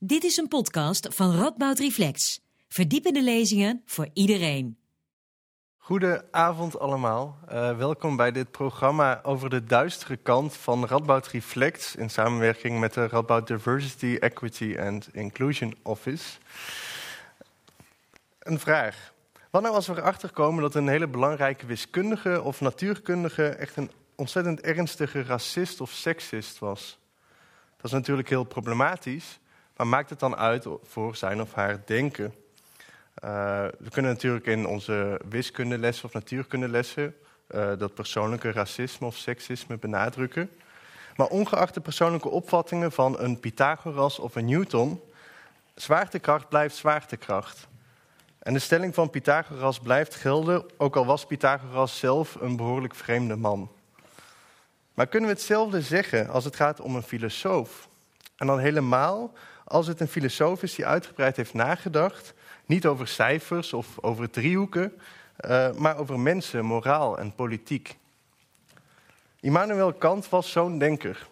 Dit is een podcast van Radboud Reflex. Verdiepende lezingen voor iedereen. Goedenavond allemaal. Uh, welkom bij dit programma over de duistere kant van Radboud Reflects in samenwerking met de Radboud Diversity, Equity and Inclusion Office. Een vraag. Wat nou als we erachter komen dat een hele belangrijke wiskundige of natuurkundige echt een ontzettend ernstige racist of seksist was? Dat is natuurlijk heel problematisch, maar maakt het dan uit voor zijn of haar denken? Uh, we kunnen natuurlijk in onze wiskundelessen of natuurkundelessen uh, dat persoonlijke racisme of seksisme benadrukken. Maar ongeacht de persoonlijke opvattingen van een Pythagoras of een Newton, zwaartekracht blijft zwaartekracht. En de stelling van Pythagoras blijft gelden, ook al was Pythagoras zelf een behoorlijk vreemde man. Maar kunnen we hetzelfde zeggen als het gaat om een filosoof? En dan helemaal als het een filosoof is die uitgebreid heeft nagedacht, niet over cijfers of over driehoeken, uh, maar over mensen, moraal en politiek. Immanuel Kant was zo'n denker.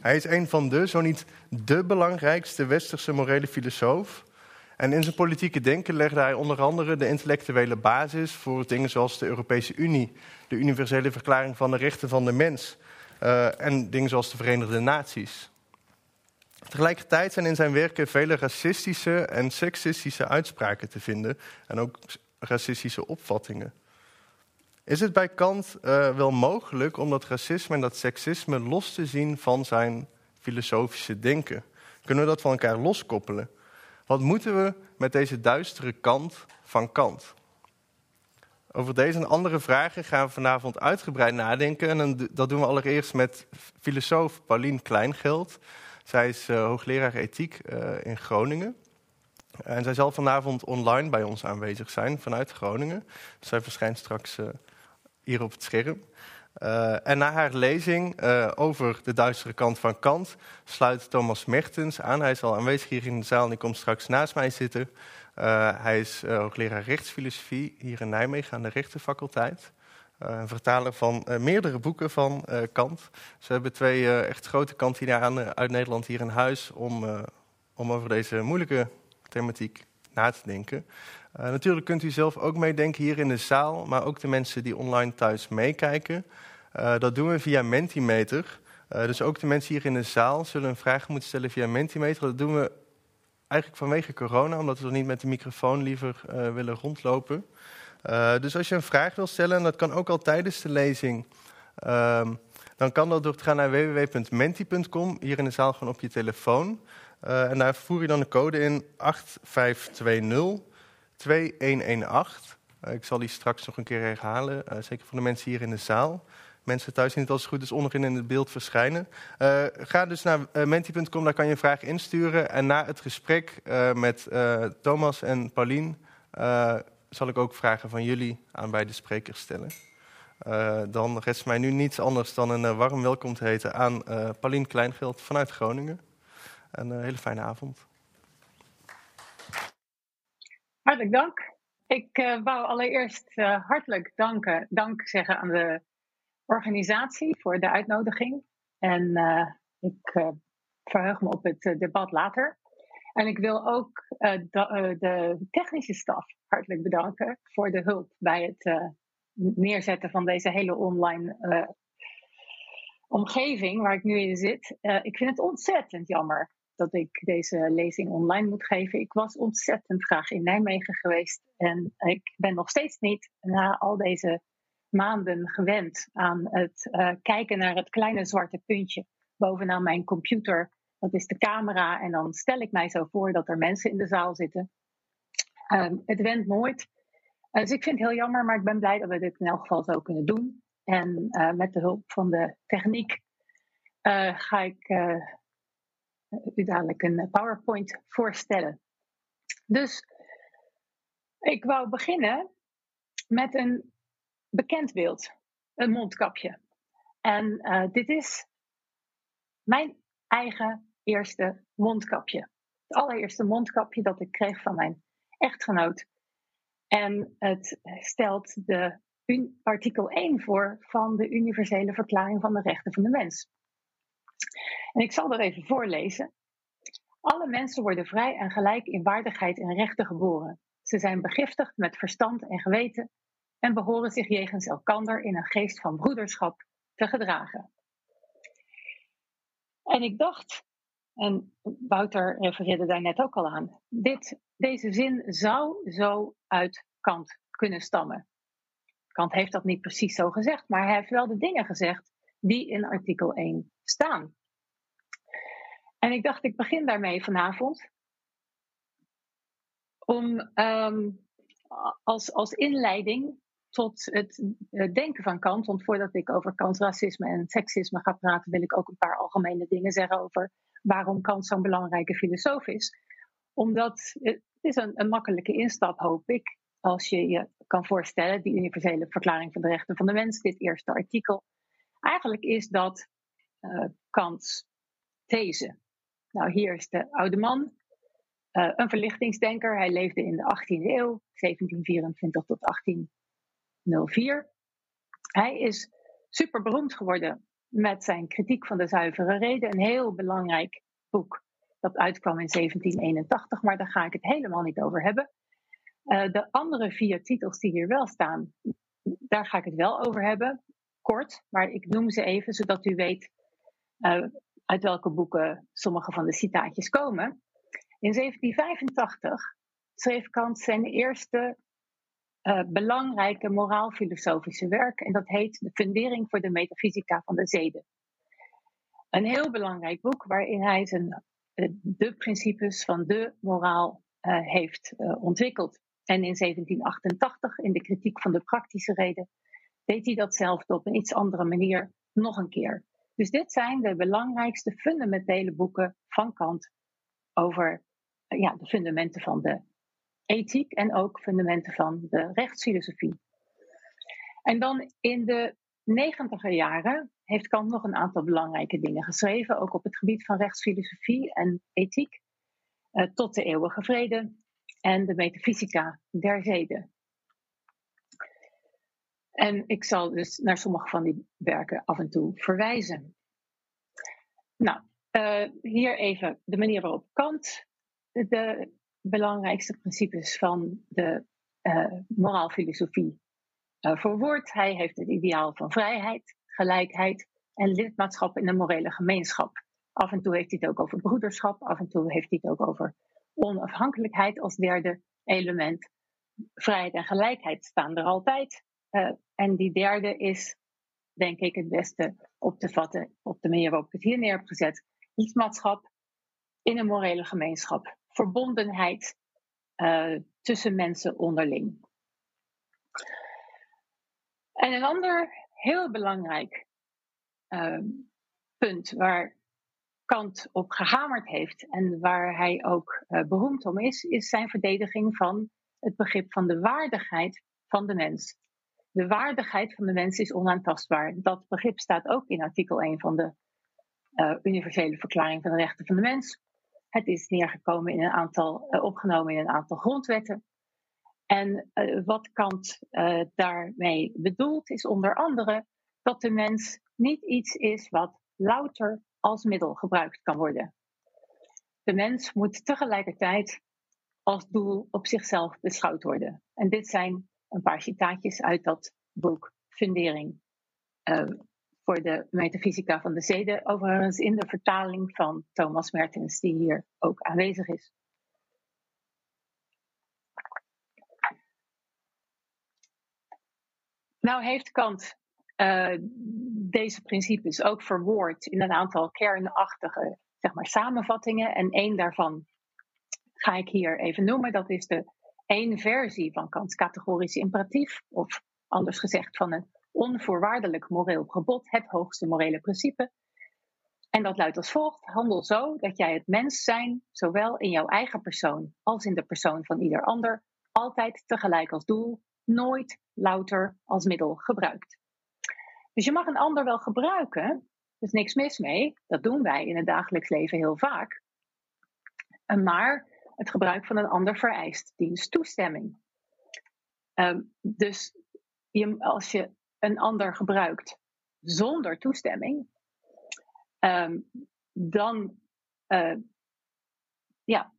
Hij is een van de, zo niet de belangrijkste westerse morele filosoof. En in zijn politieke denken legde hij onder andere de intellectuele basis voor dingen zoals de Europese Unie, de universele verklaring van de rechten van de mens uh, en dingen zoals de Verenigde Naties. Tegelijkertijd zijn in zijn werken vele racistische en seksistische uitspraken te vinden en ook racistische opvattingen. Is het bij Kant uh, wel mogelijk om dat racisme en dat seksisme los te zien van zijn filosofische denken? Kunnen we dat van elkaar loskoppelen? Wat moeten we met deze duistere kant van Kant? Over deze en andere vragen gaan we vanavond uitgebreid nadenken. En dat doen we allereerst met filosoof Paulien Kleingeld. Zij is uh, hoogleraar ethiek uh, in Groningen. En zij zal vanavond online bij ons aanwezig zijn vanuit Groningen. Zij verschijnt straks uh, hier op het scherm. en na haar lezing over de duistere kant van Kant sluit Thomas Mertens aan. Hij is al aanwezig hier in de zaal en die komt straks naast mij zitten. hij is hoogleraar rechtsfilosofie hier in Nijmegen aan de rechtenfaculteit. Uh, een vertaler van uh, meerdere boeken van uh, Kant. Ze hebben twee echt grote Kantianen uit Nederland hier in huis om, om over deze moeilijke thematiek na te denken. natuurlijk kunt u zelf ook meedenken hier in de zaal, maar ook de mensen die online thuis meekijken. dat doen we via Mentimeter. dus ook de mensen hier in de zaal zullen een vraag moeten stellen via Mentimeter. Dat doen we eigenlijk vanwege corona, omdat we niet met de microfoon liever willen rondlopen. Uh, dus als je een vraag wil stellen, en dat kan ook al tijdens de lezing, uh, dan kan dat door te gaan naar www.menti.com, hier in de zaal gewoon op je telefoon. Uh, en daar voer je dan de code in 8520 2118. ik zal die straks nog een keer herhalen, zeker voor de mensen hier in de zaal. Mensen thuis zien het als goed is onderin in het beeld verschijnen. Ga dus naar menti.com, daar kan je een vraag insturen. En na het gesprek met Thomas en Paulien zal ik ook vragen van jullie aan beide sprekers stellen. Uh, dan rest mij nu niets anders dan een uh, warm welkom te heten aan uh, Paulien Kleingeld vanuit Groningen. Een hele fijne avond. Hartelijk dank. Ik wou allereerst hartelijk danken, dank zeggen aan de organisatie voor de uitnodiging. En ik verheug me op het debat later. En ik wil ook de, de technische staf hartelijk bedanken voor de hulp bij het uh, neerzetten van deze hele online omgeving waar ik nu in zit. Ik vind het ontzettend jammer dat ik deze lezing online moet geven. Ik was ontzettend graag in Nijmegen geweest en ik ben nog steeds niet na al deze maanden gewend aan het kijken naar het kleine zwarte puntje bovenaan mijn computer. Dat is de camera en dan stel ik mij zo voor dat er mensen in de zaal zitten Ehm, het went nooit. Uh, dus ik vind het heel jammer, maar ik ben blij dat we dit in elk geval zo kunnen doen. En uh, met de hulp van de techniek uh, ga ik u dadelijk een PowerPoint voorstellen. Dus ik wou beginnen met een bekend beeld, een mondkapje. En dit is mijn eigen eerste mondkapje. Het allereerste mondkapje dat ik kreeg van mijn echtgenoot. En het stelt de artikel 1 voor van de Universele Verklaring van de Rechten van de Mens. En ik zal dat even voorlezen. Alle mensen worden vrij en gelijk in waardigheid en rechten geboren. Ze zijn begiftigd met verstand en geweten en behoren zich jegens elkander in een geest van broederschap te gedragen. En ik dacht, en Wouter refereerde daar net ook al aan, dit, deze zin zou zo uit Kant kunnen stammen. Kant heeft dat niet precies zo gezegd, maar hij heeft wel de dingen gezegd die in artikel 1 staan. En ik dacht, ik begin daarmee vanavond. Om um, als, als inleiding tot het denken van Kant. Want voordat ik over Kants racisme en seksisme ga praten, wil ik ook een paar algemene dingen zeggen over waarom Kant zo'n belangrijke filosoof is. Omdat het is een, een makkelijke instap, hoop ik. Als je je kan voorstellen, die universele verklaring van de rechten van de mens, dit eerste artikel. Eigenlijk is dat uh, Kants these. Nou, hier is de oude man, uh, een verlichtingsdenker. Hij leefde in de 18e eeuw, 1724 tot 1804. Hij is super beroemd geworden met zijn kritiek van de zuivere reden. Een heel belangrijk boek dat uitkwam in 1781, maar daar ga ik het helemaal niet over hebben. Uh, de andere vier titels die hier wel staan, daar ga ik het wel over hebben. Kort, maar ik noem ze even zodat u weet uh, uit welke boeken sommige van de citaatjes komen. In 1785 schreef Kant zijn eerste uh, belangrijke moraal-filosofische werk en dat heet De Fundering voor de Metafysica van de Zeden. Een heel belangrijk boek waarin hij zijn, uh, de principes van de moraal uh, heeft ontwikkeld. En in 1788, in de kritiek van de praktische reden, deed hij datzelfde op een iets andere manier nog een keer. Dus dit zijn de belangrijkste fundamentele boeken van Kant over ja, de fundamenten van de ethiek en ook fundamenten van de rechtsfilosofie. En dan in de negentiger jaren heeft Kant nog een aantal belangrijke dingen geschreven, ook op het gebied van rechtsfilosofie en ethiek, eh, tot de eeuwige vrede en de metafysica der zeden. En ik zal dus naar sommige van die werken af en toe verwijzen. Nou, uh, hier even de manier waarop Kant de belangrijkste principes van de uh, moraalfilosofie uh, verwoordt. Hij heeft het ideaal van vrijheid, gelijkheid en lidmaatschap in een morele gemeenschap. Af en toe heeft hij het ook over broederschap, af en toe heeft hij het ook over onafhankelijkheid als derde element. Vrijheid en gelijkheid staan er altijd. Uh, en die derde is, denk ik, het beste op te vatten op de manier waarop ik het hier neer heb gezet. Lidmaatschap in een morele gemeenschap. Verbondenheid uh, tussen mensen onderling. En een ander heel belangrijk uh, punt waar Kant op gehamerd heeft en waar hij ook uh, beroemd om is, is zijn verdediging van het begrip van de waardigheid van de mens. De waardigheid van de mens is onaantastbaar. Dat begrip staat ook in artikel 1 van de uh, Universele Verklaring van de Rechten van de Mens. Het is neergekomen in een aantal, uh, opgenomen in een aantal grondwetten. En uh, wat Kant daarmee bedoelt, is onder andere dat de mens niet iets is wat louter als middel gebruikt kan worden. De mens moet tegelijkertijd als doel op zichzelf beschouwd worden. En dit zijn een paar citaatjes uit dat boek Fundering voor de metafysica van de zeden, overigens in de vertaling van Thomas Mertens, die hier ook aanwezig is. Nou heeft Kant uh, deze principes ook verwoord in een aantal kernachtige zeg maar, samenvattingen. En één daarvan ga ik hier even noemen. Dat is de één versie van Kants categorisch imperatief, of anders gezegd van een onvoorwaardelijk moreel gebod, het hoogste morele principe. En dat luidt als volgt: handel zo dat jij het mens zijn, zowel in jouw eigen persoon als in de persoon van ieder ander, altijd tegelijk als doel, nooit louter als middel gebruikt. Dus je mag een ander wel gebruiken, er is niks mis mee, dat doen wij in het dagelijks leven heel vaak. Maar het gebruik van een ander vereist diens toestemming. Um, dus je, als je een ander gebruikt zonder toestemming, um, dan uh, ja,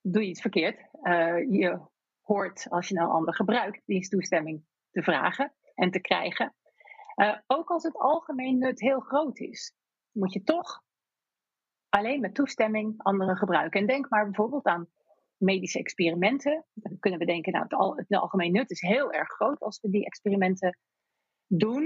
doe je iets verkeerd. je hoort, als je nou een ander gebruikt, die toestemming te vragen en te krijgen. ook als het algemeen nut heel groot is, moet je toch alleen met toestemming anderen gebruiken. En denk maar bijvoorbeeld aan medische experimenten. Dan kunnen we denken, nou, het algemeen nut is heel erg groot als we die experimenten doen.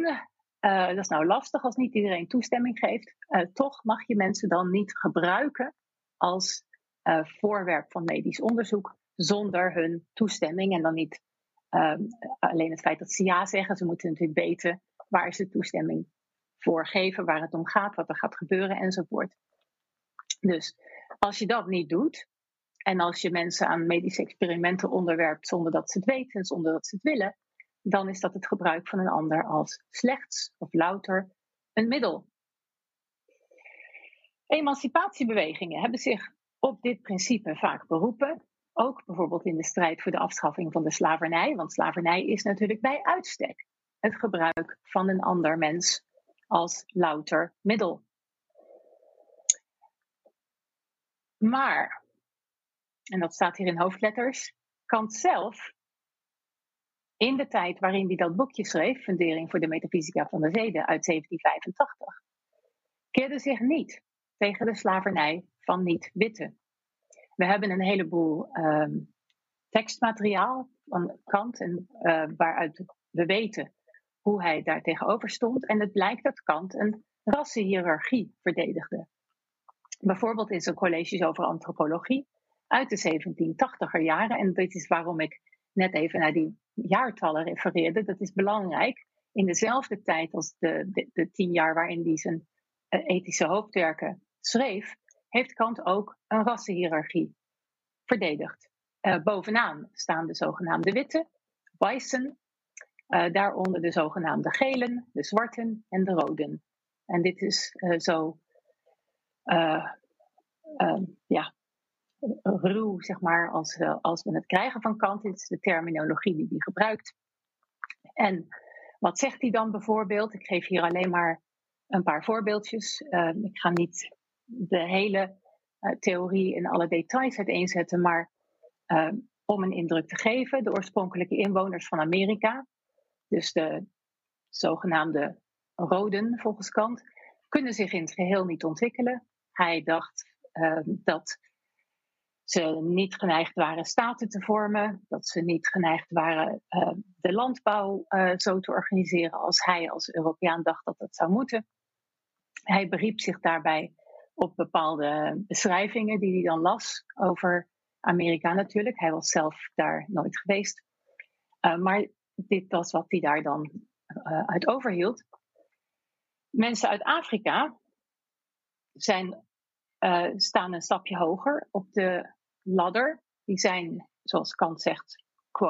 Uh, dat is nou lastig als niet iedereen toestemming geeft. Uh, toch mag je mensen dan niet gebruiken als uh, voorwerp van medisch onderzoek zonder hun toestemming. En dan niet ehm, alleen het feit dat ze ja zeggen. Ze moeten natuurlijk weten waar ze toestemming voor geven, waar het om gaat, wat er gaat gebeuren enzovoort. Dus als je dat niet doet, en als je mensen aan medische experimenten onderwerpt zonder dat ze het weten en zonder dat ze het willen, dan is dat het gebruik van een ander als slechts of louter een middel. Emancipatiebewegingen hebben zich op dit principe vaak beroepen. Ook bijvoorbeeld in de strijd voor de afschaffing van de slavernij. Want slavernij is natuurlijk bij uitstek het gebruik van een ander mens als louter middel. Maar, en dat staat hier in hoofdletters, Kant zelf, in de tijd waarin hij dat boekje schreef, Fundering voor de Metafysica van de Zeden uit 1785, keerde zich niet tegen de slavernij van niet-witte. We hebben een heleboel ehm, tekstmateriaal van Kant en, uh, waaruit we weten hoe hij daar tegenover stond. En het blijkt dat Kant een rassenhiërarchie verdedigde. Bijvoorbeeld in zijn colleges over antropologie uit de 1780er jaren. En dit is waarom ik net even naar die jaartallen refereerde. Dat is belangrijk. In dezelfde tijd als de, de, de tien jaar waarin hij zijn uh, ethische hoofdwerken schreef, heeft Kant ook een rassenhiërarchie verdedigd. Uh, bovenaan staan de zogenaamde witte, weißen, uh, daaronder de zogenaamde gelen, de zwarten en de roden. En dit is zo ja, ruw, zeg maar, als, we, als we het krijgen van Kant. Is de terminologie die hij gebruikt. En wat zegt hij dan bijvoorbeeld? Ik geef hier alleen maar een paar voorbeeldjes. Uh, ik ga niet de hele uh, theorie in alle details uiteenzetten, maar uh, om een indruk te geven, de oorspronkelijke inwoners van Amerika, dus de zogenaamde Roden volgens Kant, kunnen zich in het geheel niet ontwikkelen. Hij dacht uh, dat ze niet geneigd waren staten te vormen, dat ze niet geneigd waren uh, de landbouw uh, zo te organiseren als hij als Europeaan dacht dat dat zou moeten. Hij beriep zich daarbij op bepaalde beschrijvingen die hij dan las over Amerika natuurlijk. Hij was zelf daar nooit geweest. Uh, maar dit was wat hij daar dan uit overhield. Mensen uit Afrika zijn staan een stapje hoger op de ladder. Die zijn, zoals Kant zegt,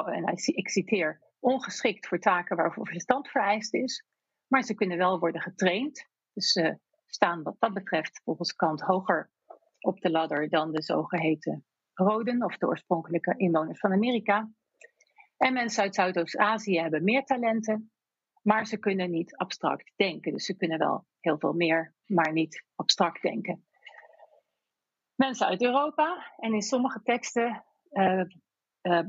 en ik citeer, ongeschikt voor taken waarvoor verstand vereist is. Maar ze kunnen wel worden getraind. Dus ze staan wat dat betreft volgens Kant hoger op de ladder dan de zogeheten Roden of de oorspronkelijke inwoners van Amerika. En mensen uit Zuidoost-Azië hebben meer talenten, maar ze kunnen niet abstract denken. Dus ze kunnen wel heel veel meer, maar niet abstract denken mensen uit Europa. En in sommige teksten uh, uh,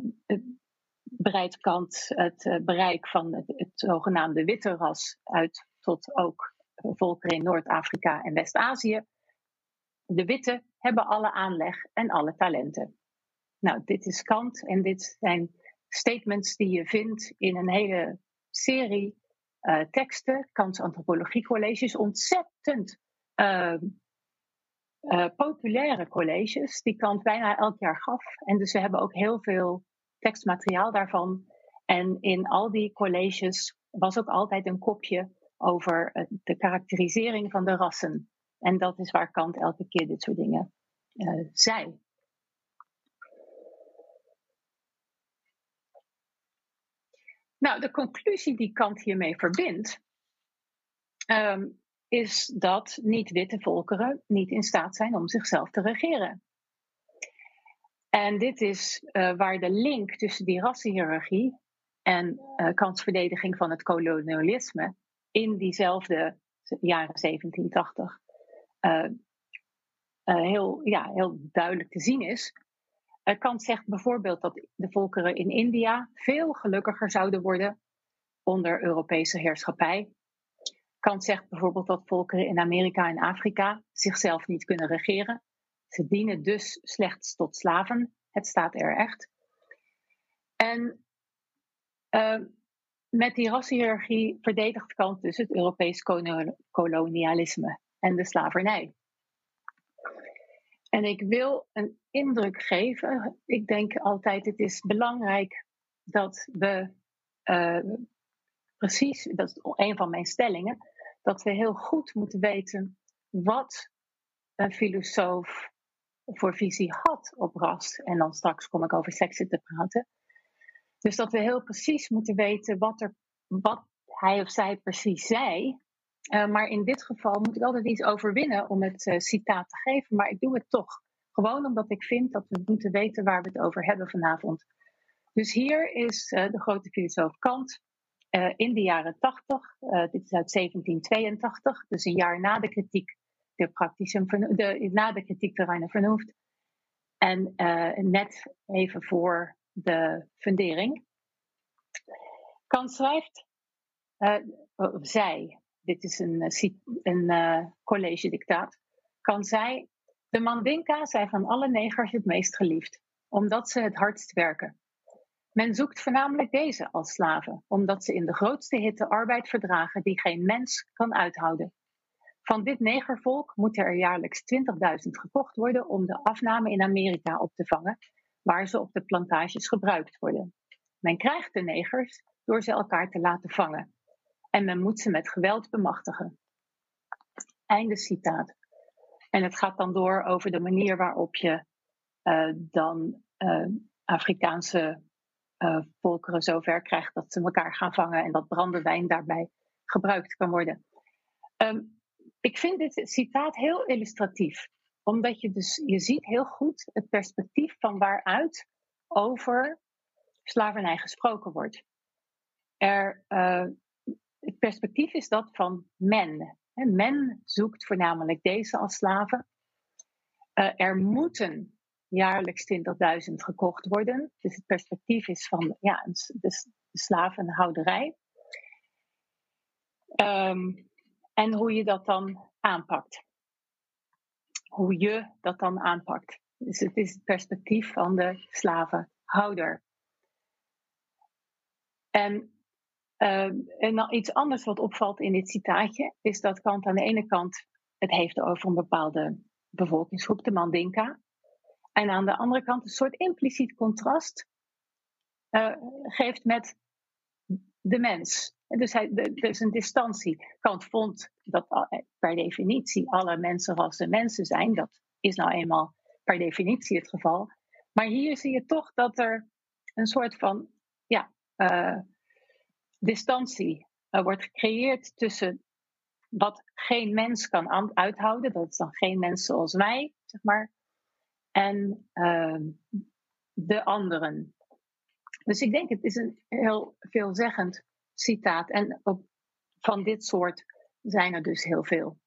breidt Kant het uh, bereik van het, zogenaamde witte ras uit tot ook volkeren in Noord-Afrika en West-Azië. De witte hebben alle aanleg en alle talenten. Nou, dit is Kant en dit zijn statements die je vindt in een hele serie teksten. Kants antropologiecolleges, ontzettend uh, populaire colleges die Kant bijna elk jaar gaf. En dus we hebben ook heel veel tekstmateriaal daarvan. En in al die colleges was ook altijd een kopje over uh, de karakterisering van de rassen. En dat is waar Kant elke keer dit soort dingen uh, zei. Nou, de conclusie die Kant hiermee verbindt, um, is dat niet-witte volkeren niet in staat zijn om zichzelf te regeren. En dit is uh, waar de link tussen die rassenhierarchie en uh, kansverdediging van het kolonialisme in diezelfde jaren 1780 uh, heel, ja, heel duidelijk te zien is. Kant zegt bijvoorbeeld dat de volkeren in India veel gelukkiger zouden worden onder Europese heerschappij. Kant zegt bijvoorbeeld dat volkeren in Amerika en Afrika zichzelf niet kunnen regeren. Ze dienen dus slechts tot slaven. Het staat er echt. En uh, met die rassenhierarchie verdedigt Kant dus het Europees kolonialisme en de slavernij. En ik wil een indruk geven. Ik denk altijd, het is belangrijk dat we uh, precies, dat is een van mijn stellingen, dat we heel goed moeten weten wat een filosoof voor visie had op ras. En dan straks kom ik over seksen te praten. Dus dat we heel precies moeten weten wat, er, wat hij of zij precies zei. Uh, maar in dit geval moet ik altijd iets overwinnen om het uh, citaat te geven. Maar ik doe het toch. Gewoon omdat ik vind dat we moeten weten waar we het over hebben vanavond. Dus hier is uh, de grote filosoof Kant in de jaren 80. dit is uit 1782, dus een jaar na de kritiek de praktische, de, na de kritiek de Reine. En net even voor de fundering. Kant schrijft, zij, dit is een, eh, een college-dictaat, kan zij, de Mandinka zijn van alle negers het meest geliefd, omdat ze het hardst werken. Men zoekt voornamelijk deze als slaven, omdat ze in de grootste hitte arbeid verdragen die geen mens kan uithouden. Van dit negervolk moeten er jaarlijks 20.000 gekocht worden om de afname in Amerika op te vangen waar ze op de plantages gebruikt worden. Men krijgt de negers door ze elkaar te laten vangen. En men moet ze met geweld bemachtigen. Einde citaat. En het gaat dan door over de manier waarop je uh, dan uh, Afrikaanse uh, volkeren zover krijgt dat ze elkaar gaan vangen en dat brandewijn daarbij gebruikt kan worden. Um, ik vind dit citaat heel illustratief omdat je dus, je ziet heel goed het perspectief van waaruit over slavernij gesproken wordt. Er, uh, het perspectief is dat van men. Men zoekt voornamelijk deze als slaven. Uh, er moeten jaarlijks 20.000 gekocht worden. Dus het perspectief is van ja, de, de slavenhouderij. Um, en hoe je dat dan aanpakt hoe je dat dan aanpakt. Dus het is het perspectief van de slavenhouder. En, uh, en iets anders wat opvalt in dit citaatje is dat Kant aan de ene kant het heeft over een bepaalde bevolkingsgroep, de Mandinka. En aan de andere kant een soort impliciet contrast uh, geeft met de mens. Dus hij, er is een distantie. Kant vond dat per definitie alle mensenrassen mensen zijn. Dat is nou eenmaal per definitie het geval. Maar hier zie je toch dat er een soort van ja, uh, distantie wordt gecreëerd tussen wat geen mens kan uithouden, dat is dan geen mens zoals wij, zeg maar, en uh, de anderen. Dus ik denk het is een heel veelzeggend citaat. En op, van dit soort zijn er dus heel veel.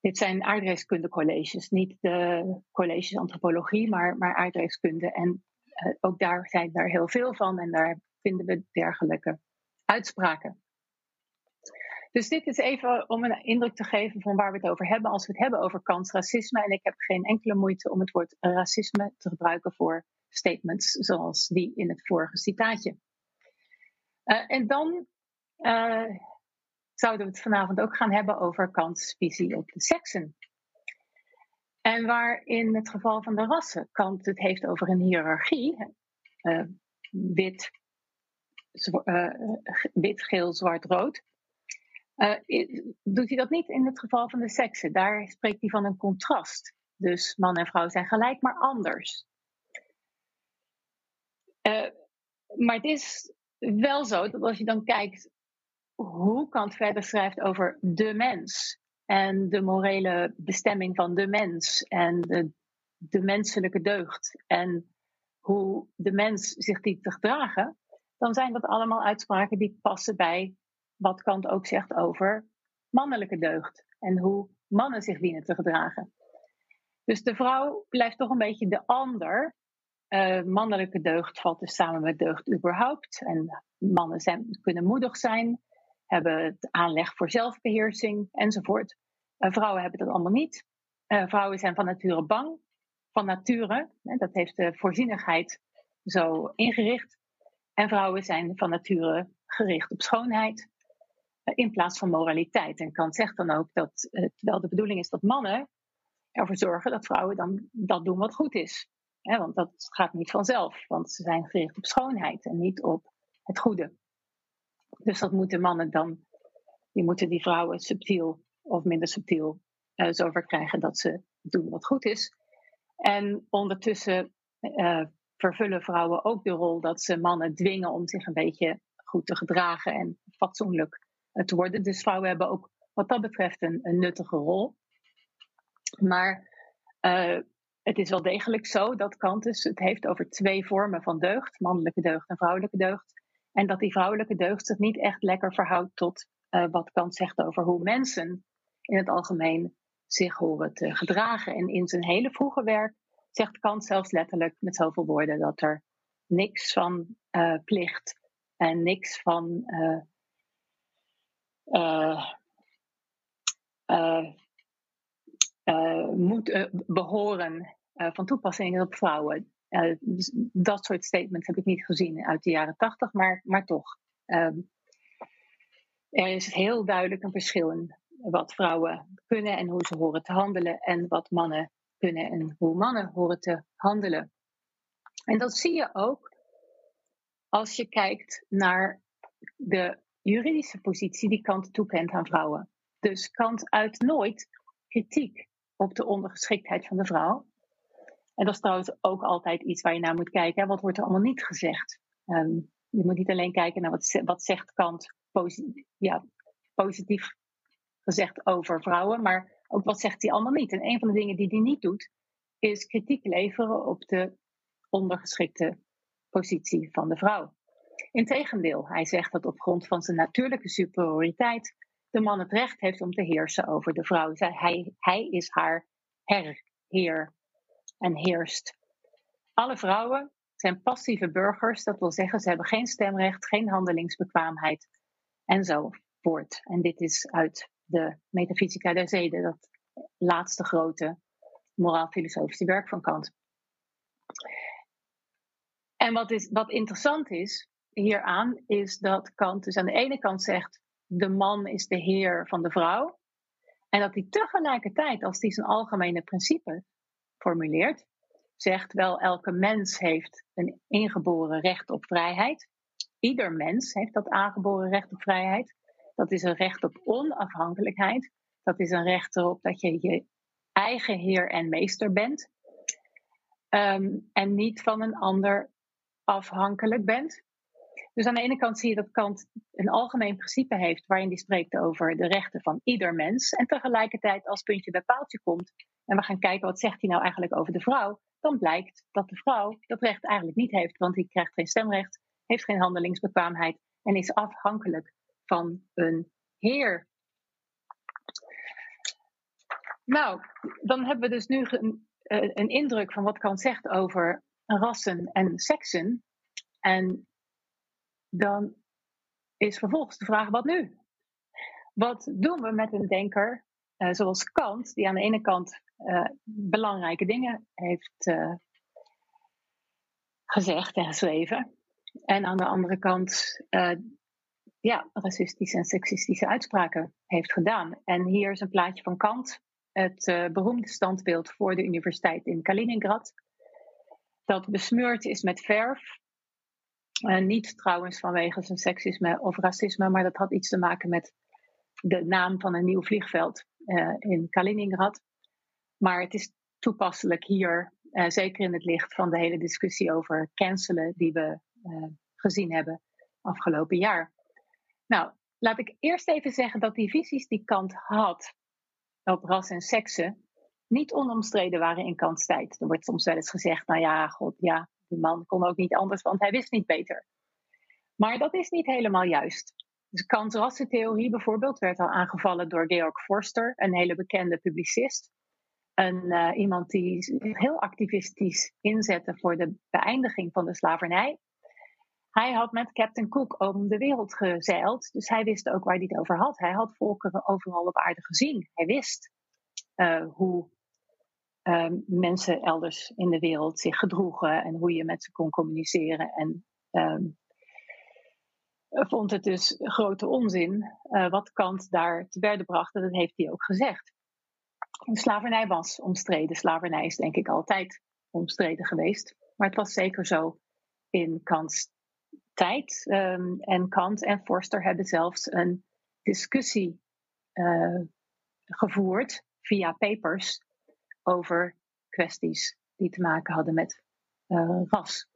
Dit zijn aardrijkskundecolleges, niet de colleges antropologie, maar, maar aardrijkskunde. En uh, ook daar zijn er heel veel van en daar vinden we dergelijke uitspraken. Dus dit is even om een indruk te geven van waar we het over hebben als we het hebben over kansracisme. En ik heb geen enkele moeite om het woord racisme te gebruiken voor statements zoals die in het vorige citaatje. Uh, en dan uh, zouden we het vanavond ook gaan hebben over Kants visie op de seksen. En waar in het geval van de rassen Kant het heeft over een hiërarchie, uh, wit, wit, geel, zwart, rood, doet hij dat niet in het geval van de seksen. Daar spreekt hij van een contrast. Dus man en vrouw zijn gelijk, maar anders. maar het is wel zo dat als je dan kijkt hoe Kant verder schrijft over de mens en de morele bestemming van de mens en de, de menselijke deugd en hoe de mens zich dient te gedragen, dan zijn dat allemaal uitspraken die passen bij wat Kant ook zegt over mannelijke deugd en hoe mannen zich dienen te gedragen. Dus de vrouw blijft toch een beetje de ander. Uh, mannelijke deugd valt dus samen met deugd überhaupt. En mannen zijn, kunnen moedig zijn, hebben het aanleg voor zelfbeheersing enzovoort. Uh, vrouwen hebben dat allemaal niet. Uh, vrouwen zijn van nature bang. Van nature, hè, dat heeft de voorzienigheid zo ingericht. En vrouwen zijn van nature gericht op schoonheid in plaats van moraliteit. En Kant zegt dan ook dat wel de bedoeling is dat mannen ervoor zorgen dat vrouwen dan dat doen wat goed is. want dat gaat niet vanzelf, want ze zijn gericht op schoonheid en niet op het goede. Dus dat moeten mannen dan, die moeten die vrouwen subtiel of minder subtiel uh, zover krijgen dat ze doen wat goed is. En ondertussen uh, vervullen vrouwen ook de rol dat ze mannen dwingen om zich een beetje goed te gedragen en fatsoenlijk eh, te worden. Dus vrouwen hebben ook wat dat betreft een, nuttige rol. Maar uh, het is wel degelijk zo dat Kant dus het heeft over twee vormen van deugd, mannelijke deugd en vrouwelijke deugd. En dat die vrouwelijke deugd zich niet echt lekker verhoudt tot uh, wat Kant zegt over hoe mensen in het algemeen zich horen te gedragen. En in zijn hele vroege werk zegt Kant zelfs letterlijk met zoveel woorden dat er niks van plicht en niks van moet behoren van toepassing op vrouwen. dus dat soort statements heb ik niet gezien uit de jaren tachtig, maar, maar toch. Um, er is heel duidelijk een verschil in wat vrouwen kunnen en hoe ze horen te handelen en wat mannen kunnen en hoe mannen horen te handelen. En dat zie je ook als je kijkt naar de juridische positie die Kant toekent aan vrouwen. Dus Kant uit nooit kritiek op de ondergeschiktheid van de vrouw. En dat is trouwens ook altijd iets waar je naar moet kijken. Wat wordt er allemaal niet gezegd? Um, je moet niet alleen kijken naar wat, wat zegt Kant ja, positief gezegd over vrouwen, maar ook wat zegt hij allemaal niet. En een van de dingen die hij niet doet, is kritiek leveren op de ondergeschikte positie van de vrouw. Integendeel, hij zegt dat op grond van zijn natuurlijke superioriteit de man het recht heeft om te heersen over de vrouw. Hij, hij is haar herheer en heerst. Alle vrouwen zijn passieve burgers, dat wil zeggen ze hebben geen stemrecht, geen handelingsbekwaamheid enzovoort. En dit is uit de Metafysica der Zeden, dat laatste grote moraal-filosofische werk van Kant. En wat, is, wat interessant is hieraan, is dat Kant dus aan de ene kant zegt: de man is de heer van de vrouw. En dat hij tegelijkertijd, als hij zijn algemene principe formuleert, zegt wel elke mens heeft een ingeboren recht op vrijheid. Ieder mens heeft dat aangeboren recht op vrijheid. Dat is een recht op onafhankelijkheid. Dat is een recht erop dat je je eigen heer en meester bent. Um, en niet van een ander afhankelijk bent. Dus aan de ene kant zie je dat Kant een algemeen principe heeft waarin hij spreekt over de rechten van ieder mens. En tegelijkertijd als puntje bij paaltje komt en we gaan kijken wat zegt hij nou eigenlijk over de vrouw, dan blijkt dat de vrouw dat recht eigenlijk niet heeft, want die krijgt geen stemrecht, heeft geen handelingsbekwaamheid en is afhankelijk van een heer. Nou, dan hebben we dus nu een, eh, een indruk van wat Kant zegt over rassen en seksen. En dan is vervolgens de vraag: wat nu? Wat doen we met een denker uh, zoals Kant, die aan de ene kant uh, belangrijke dingen heeft uh, gezegd en geschreven, en aan de andere kant ja, racistische en seksistische uitspraken heeft gedaan. En hier is een plaatje van Kant, het beroemde standbeeld voor de universiteit in Kaliningrad, dat besmeurd is met verf uh, niet trouwens vanwege zijn seksisme of racisme, maar dat had iets te maken met de naam van een nieuw vliegveld uh, in Kaliningrad. Maar het is toepasselijk hier, uh, zeker in het licht van de hele discussie over cancelen die we gezien hebben afgelopen jaar. Nou, laat ik eerst even zeggen dat die visies die Kant had op ras en seksen niet onomstreden waren in Kants tijd. Er wordt soms wel eens gezegd, nou ja, god, ja, die man kon ook niet anders, want hij wist niet beter. Maar dat is niet helemaal juist. Dus Kants rassentheorie bijvoorbeeld werd al aangevallen door Georg Forster, een hele bekende publicist. een, iemand die heel activistisch inzette voor de beëindiging van de slavernij. Hij had met Captain Cook om de wereld gezeild, dus hij wist ook waar hij het over had. Hij had volkeren overal op aarde gezien. Hij wist hoe uh, mensen elders in de wereld zich gedroegen en hoe je met ze kon communiceren. En um, vond het dus grote onzin uh, wat Kant daar te berde bracht. En dat heeft hij ook gezegd. slavernij was omstreden. Slavernij is denk ik altijd omstreden geweest. Maar het was zeker zo in Kants tijd. Um, en Kant en Forster hebben zelfs een discussie uh, gevoerd via papers over kwesties die te maken hadden met uh, ras.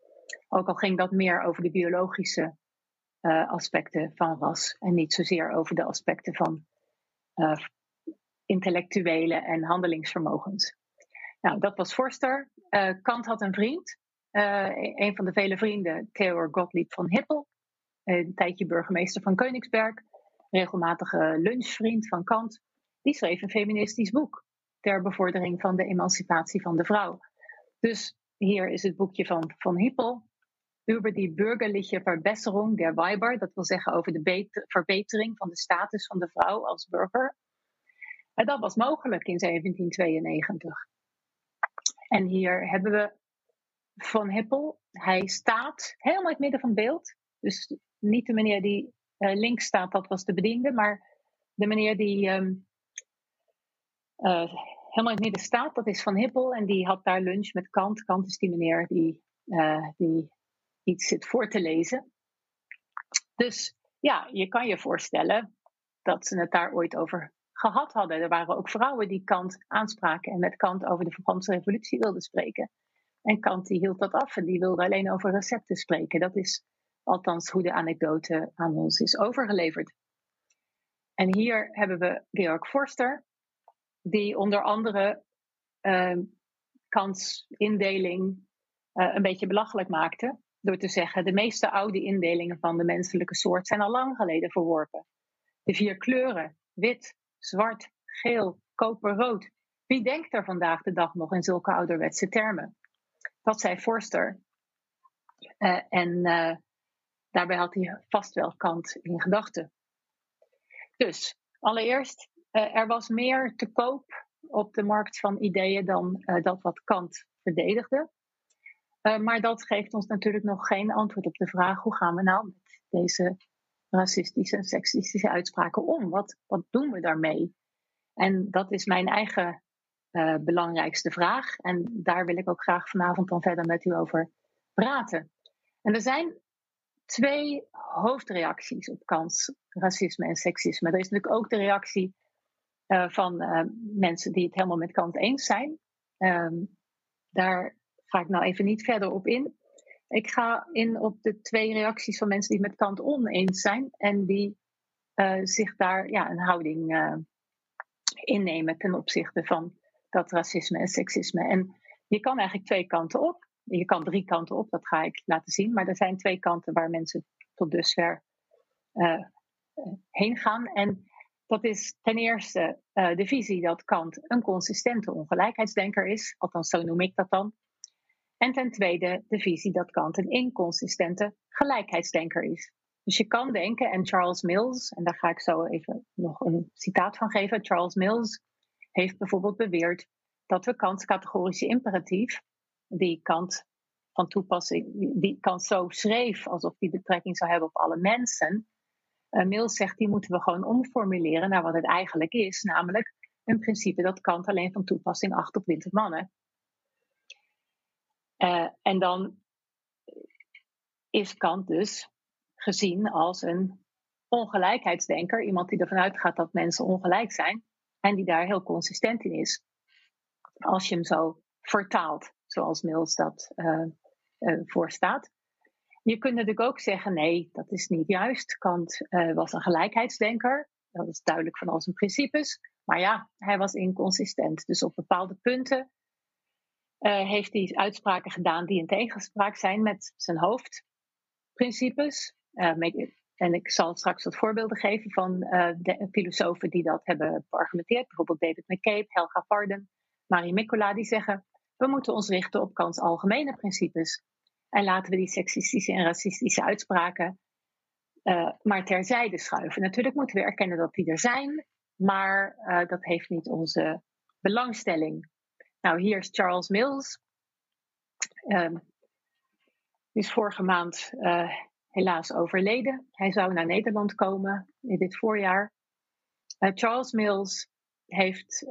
Ook al ging dat meer over de biologische uh, aspecten van ras en niet zozeer over de aspecten van uh, intellectuele en handelingsvermogens. Nou, dat was Forster. Kant had een vriend, een van de vele vrienden, Theodor Gottlieb van Hippel, een tijdje burgemeester van Koningsberg, regelmatige lunchvriend van Kant. Die schreef een feministisch boek ter bevordering van de emancipatie van de vrouw. Dus hier is het boekje van Van Hippel. Over die burgerliche Verbesserung der Weiber, dat wil zeggen over de verbetering van de status van de vrouw als burger. En dat was mogelijk in 1792. En hier hebben we Van Hippel. Hij staat helemaal in het midden van het beeld. Dus niet de meneer die uh, links staat, dat was de bediende, maar de meneer die uh, helemaal in het midden staat. Dat is Van Hippel en die had daar lunch met Kant. Kant is die meneer die, uh, die iets zit voor te lezen. Dus ja, je kan je voorstellen dat ze het daar ooit over gehad hadden. Er waren ook vrouwen die Kant aanspraken en met Kant over de Franse Revolutie wilden spreken. En Kant die hield dat af en die wilde alleen over recepten spreken. Dat is althans hoe de anekdote aan ons is overgeleverd. En hier hebben we Georg Forster, die onder andere uh, kansindeling uh, een beetje belachelijk maakte. Door te zeggen, de meeste oude indelingen van de menselijke soort zijn al lang geleden verworpen. De vier kleuren, wit, zwart, geel, koper, rood. Wie denkt er vandaag de dag nog in zulke ouderwetse termen? Dat zei Forster. Uh, en uh, daarbij had hij vast wel Kant in gedachten. Dus allereerst er was meer te koop op de markt van ideeën dan uh, dat wat Kant verdedigde. Uh, maar dat geeft ons natuurlijk nog geen antwoord op de vraag: hoe gaan we nou met deze racistische en seksistische uitspraken om? Wat, wat doen we daarmee? En dat is mijn eigen belangrijkste vraag. En daar wil ik ook graag vanavond dan verder met u over praten. En er zijn twee hoofdreacties op kans racisme en seksisme. Er is natuurlijk ook de reactie uh, van uh, mensen die het helemaal met Kant eens zijn. Um, daar ga ik nou even niet verder op in. Ik ga in op de twee reacties van mensen die het met Kant oneens zijn en die uh, zich daar ja, een houding innemen ten opzichte van dat racisme en seksisme. En je kan eigenlijk twee kanten op. Je kan drie kanten op, dat ga ik laten zien. Maar er zijn twee kanten waar mensen tot dusver heen gaan. En dat is ten eerste uh, de visie dat Kant een consistente ongelijkheidsdenker is, althans zo noem ik dat dan. En ten tweede de visie dat Kant een inconsistente gelijkheidsdenker is. Dus je kan denken, en Charles Mills, en daar ga ik zo even nog een citaat van geven. Charles Mills heeft bijvoorbeeld beweerd dat we Kants categorische imperatief, die Kant van toepassing, die Kant zo schreef alsof die betrekking zou hebben op alle mensen, Mills zegt, die moeten we gewoon omformuleren naar wat het eigenlijk is, namelijk een principe dat Kant alleen van toepassing acht op witte mannen. Uh, en dan is Kant dus gezien als een ongelijkheidsdenker, iemand die ervan uitgaat dat mensen ongelijk zijn en die daar heel consistent in is. Als je hem zo vertaalt, zoals Mills dat uh, voorstaat. Je kunt natuurlijk ook zeggen: nee, dat is niet juist. Kant uh, was een gelijkheidsdenker. Dat is duidelijk van al zijn principes. Maar ja, hij was inconsistent. Dus op bepaalde punten uh, heeft hij uitspraken gedaan die in tegenspraak zijn met zijn hoofdprincipes. Uh, en ik zal straks wat voorbeelden geven van de filosofen die dat hebben beargumenteerd. Bijvoorbeeld David McCabe, Helga Varden, Marie Mikkola, die zeggen: we moeten ons richten op Kants algemene principes. En laten we die seksistische en racistische uitspraken uh, maar terzijde schuiven. Natuurlijk moeten we erkennen dat die er zijn, maar uh, dat heeft niet onze belangstelling. Nou, hier is Charles Mills. Die is vorige maand uh, helaas overleden. Hij zou naar Nederland komen in dit voorjaar. Charles Mills heeft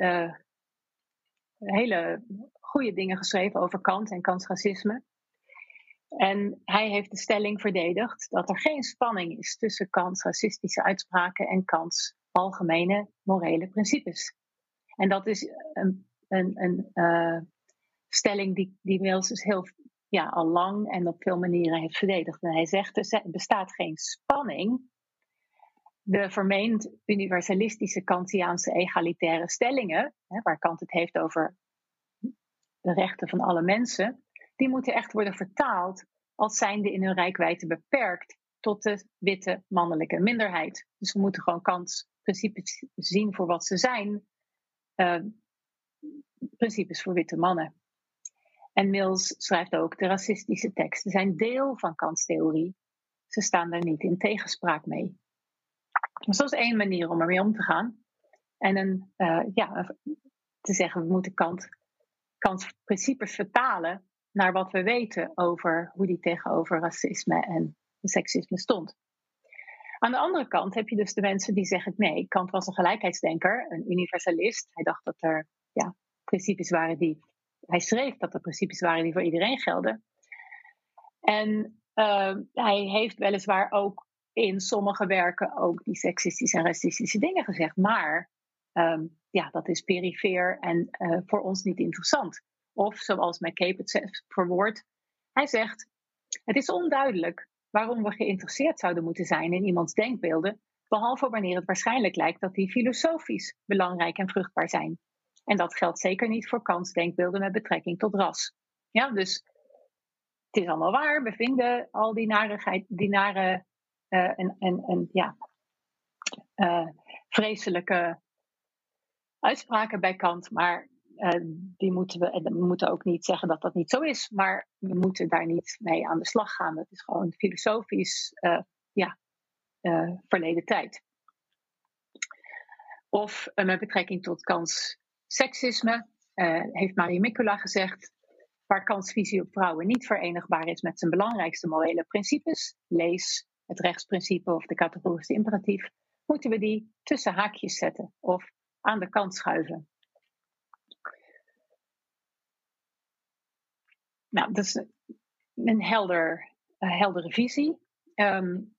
hele goede dingen geschreven over Kant en Kants racisme. En hij heeft de stelling verdedigd dat er geen spanning is tussen Kants racistische uitspraken en Kants algemene morele principes. En dat is een, een, een uh, stelling die, die Mills dus heel ja, al lang en op veel manieren heeft verdedigd. En hij zegt er bestaat geen spanning. De vermeend universalistische Kantiaanse egalitaire stellingen, hè, waar Kant het heeft over de rechten van alle mensen, die moeten echt worden vertaald als zijnde in hun rijkwijde beperkt tot de witte mannelijke minderheid. Dus we moeten gewoon kansprincipes zien voor wat ze zijn. Uh, principes voor witte mannen. En Mills schrijft ook: de racistische teksten zijn deel van kanstheorie. Ze staan daar niet in tegenspraak mee. Dus dat is één manier om ermee om te gaan. En een, uh, ja, te zeggen, we moeten Kant vertalen naar wat we weten over hoe die tegenover racisme en seksisme stond. Aan de andere kant heb je dus de mensen die zeggen: nee, Kant was een gelijkheidsdenker, een universalist. Hij dacht dat er ja, principes waren die. Hij schreef dat er principes waren die voor iedereen gelden. En uh, hij heeft weliswaar ook in sommige werken ook die seksistische en racistische dingen gezegd. Maar um, ja, dat is perifeer en uh, voor ons niet interessant. Of zoals McCabe het verwoordt, hij zegt: Het is onduidelijk waarom we geïnteresseerd zouden moeten zijn in iemands denkbeelden, behalve wanneer het waarschijnlijk lijkt dat die filosofisch belangrijk en vruchtbaar zijn. En dat geldt zeker niet voor kansdenkbeelden met betrekking tot ras. Ja, dus het is allemaal waar. We vinden al die narigheid, die nare uh, en, en, en ja, uh, vreselijke uitspraken bij Kant. Maar uh, die moeten we, we moeten ook niet zeggen dat dat niet zo is, maar we moeten daar niet mee aan de slag gaan. Dat is gewoon filosofisch, uh, ja, uh, verleden tijd. Of met betrekking tot kans seksisme, heeft Marie Mikula gezegd, waar kansvisie op vrouwen niet verenigbaar is met zijn belangrijkste morele principes, lees het rechtsprincipe of de categorische imperatief, moeten we die tussen haakjes zetten of aan de kant schuiven. Nou, dat is een helder, heldere visie. Um,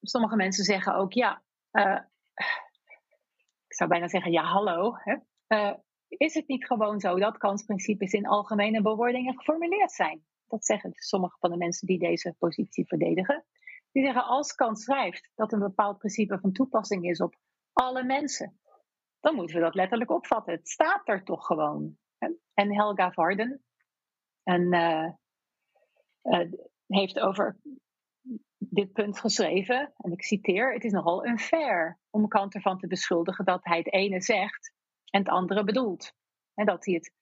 sommige mensen zeggen ook, ja, uh, ik zou bijna zeggen, ja, hallo. Hè? Uh, is het niet gewoon zo dat kansprincipes in algemene bewoordingen geformuleerd zijn? Dat zeggen sommige van de mensen die deze positie verdedigen. Die zeggen, als kans schrijft dat een bepaald principe van toepassing is op alle mensen, dan moeten we dat letterlijk opvatten. Het staat er toch gewoon. En Helga Varden, en uh, uh, heeft over dit punt geschreven, en ik citeer: Het is nogal unfair om Kant ervan te beschuldigen dat hij het ene zegt en het andere bedoelt. En dat hij het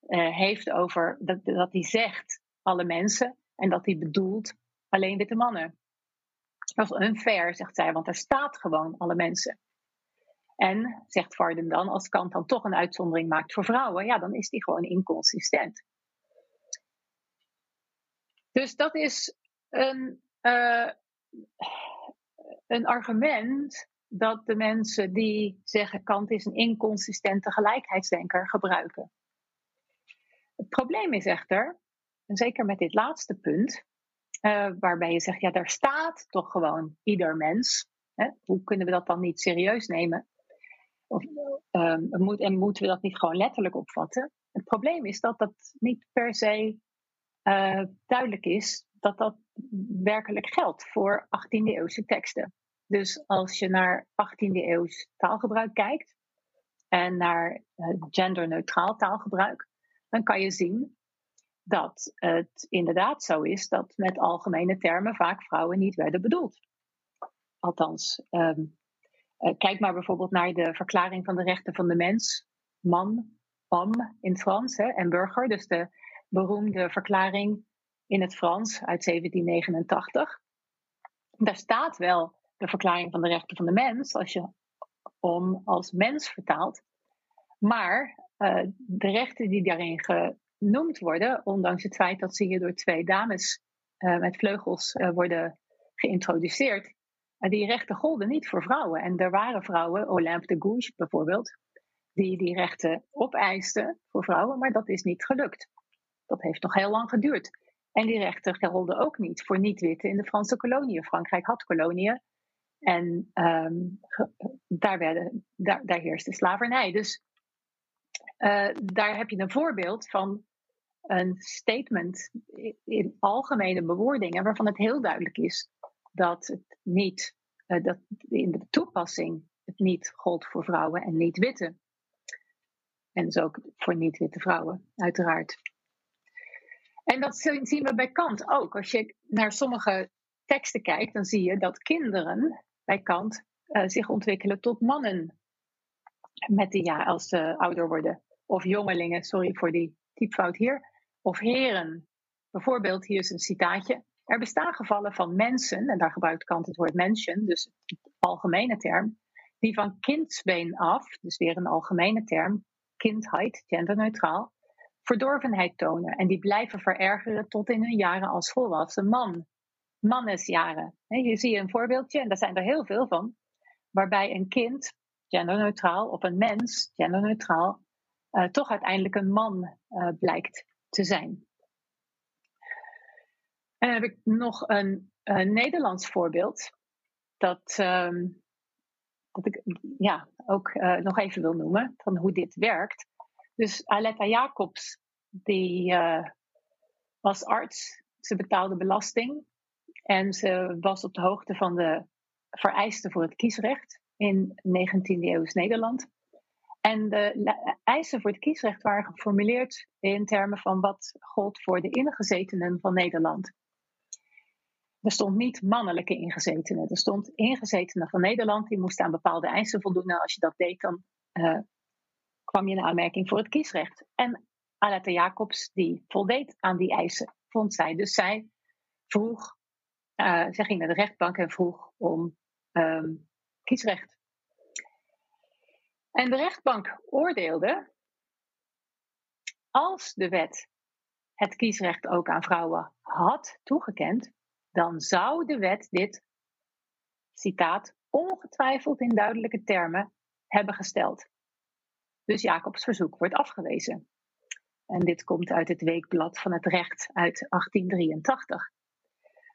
uh, heeft over, dat, dat hij zegt alle mensen en dat hij bedoelt alleen witte mannen. Dat is unfair, zegt zij, want er staat gewoon alle mensen. En, zegt Varden dan, als Kant dan toch een uitzondering maakt voor vrouwen, ja, dan is die gewoon inconsistent. Dus dat is een, uh, een argument dat de mensen die zeggen Kant is een inconsistente gelijkheidsdenker gebruiken. Het probleem is echter, en zeker met dit laatste punt, uh, waarbij je zegt, ja, daar staat toch gewoon ieder mens. Hè? Hoe kunnen we dat dan niet serieus nemen? Of, uh, moet, en moeten we dat niet gewoon letterlijk opvatten? Het probleem is dat dat niet per se uh, duidelijk is dat dat werkelijk geldt voor 18e eeuwse teksten. Dus als je naar 18e eeuws taalgebruik kijkt en naar uh, genderneutraal taalgebruik, dan kan je zien dat het inderdaad zo is dat met algemene termen vaak vrouwen niet werden bedoeld. Althans, um, uh, kijk maar bijvoorbeeld naar de verklaring van de rechten van de mens, man, homme in Frans en burger, dus de beroemde verklaring in het Frans uit 1789. Daar staat wel de verklaring van de rechten van de mens, als je om als mens vertaalt. Maar uh, de rechten die daarin genoemd worden, ondanks het feit dat ze hier door twee dames uh, met vleugels uh, worden geïntroduceerd, die rechten golden niet voor vrouwen. En er waren vrouwen, Olympe de Gouges bijvoorbeeld, die die rechten opeisten voor vrouwen, maar dat is niet gelukt. Dat heeft nog heel lang geduurd. En die rechten gelden ook niet voor niet-witte in de Franse koloniën. Frankrijk had koloniën en um, daar, werden, daar, daar heerste slavernij. Dus uh, daar heb je een voorbeeld van een statement in algemene bewoordingen waarvan het heel duidelijk is dat het niet, uh, dat in de toepassing het niet gold voor vrouwen en niet-witte. En dus ook voor niet-witte vrouwen, uiteraard. En dat zien we bij Kant ook. Als je naar sommige teksten kijkt, dan zie je dat kinderen bij Kant uh, zich ontwikkelen tot mannen. Met de jaar als ze ouder worden. Of jongelingen, sorry voor die typfout hier. Of heren. Bijvoorbeeld, hier is een citaatje. Er bestaan gevallen van mensen, en daar gebruikt Kant het woord mensen, dus een algemene term, die van kindsbeen af, dus weer een algemene term, kindheid, genderneutraal, verdorvenheid tonen en die blijven verergeren tot in hun jaren als volwassen man. Mannesjaren. Je ziet een voorbeeldje, en daar zijn er heel veel van, waarbij een kind, genderneutraal, of een mens, genderneutraal, uh, toch uiteindelijk een man uh, blijkt te zijn. En dan heb ik nog een, een Nederlands voorbeeld, dat, um, dat ik ja, ook uh, nog even wil noemen, van hoe dit werkt. Dus Aletta Jacobs, die uh, was arts. Ze betaalde belasting. En ze was op de hoogte van de vereisten voor het kiesrecht in 19e eeuws Nederland. En de eisen voor het kiesrecht waren geformuleerd in termen van wat gold voor de ingezetenen van Nederland. Er stond niet mannelijke ingezetenen. Er stond ingezetenen van Nederland, die moesten aan bepaalde eisen voldoen. En als je dat deed, dan uh, kwam je in aanmerking voor het kiesrecht. En Aletta Jacobs, die voldeed aan die eisen, vond zij. Dus zij vroeg, uh, zij ging naar de rechtbank en vroeg om um, kiesrecht. En de rechtbank oordeelde, als de wet het kiesrecht ook aan vrouwen had toegekend, dan zou de wet dit, citaat, ongetwijfeld in duidelijke termen hebben gesteld. Dus Jacobs verzoek wordt afgewezen. En dit komt uit het weekblad van het recht uit 1883.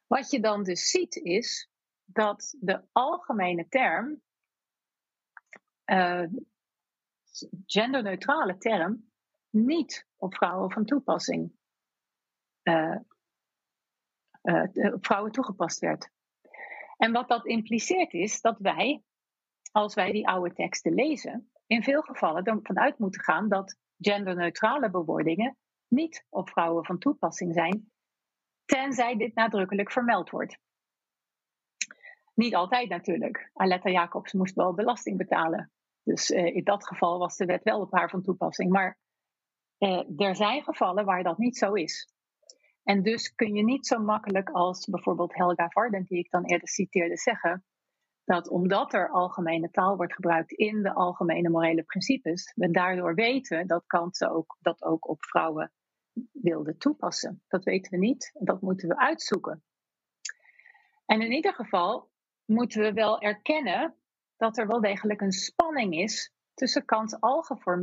Wat je dan dus ziet is dat de algemene term, uh, genderneutrale term, niet op vrouwen van toepassing, uh, uh, op vrouwen toegepast werd. En wat dat impliceert is dat wij, als wij die oude teksten lezen, in veel gevallen ervan uit moeten gaan dat genderneutrale bewoordingen niet op vrouwen van toepassing zijn, tenzij dit nadrukkelijk vermeld wordt. Niet altijd natuurlijk. Aletta Jacobs moest wel belasting betalen. Dus uh, in dat geval was de wet wel op haar van toepassing. Maar uh, er zijn gevallen waar dat niet zo is. En dus kun je niet zo makkelijk als bijvoorbeeld Helga Varden, die ik dan eerder citeerde, zeggen dat omdat er algemene taal wordt gebruikt in de algemene morele principes, we daardoor weten dat Kant ook, dat ook op vrouwen wilde toepassen. Dat weten we niet, dat moeten we uitzoeken. En in ieder geval moeten we wel erkennen dat er wel degelijk een spanning is tussen Kants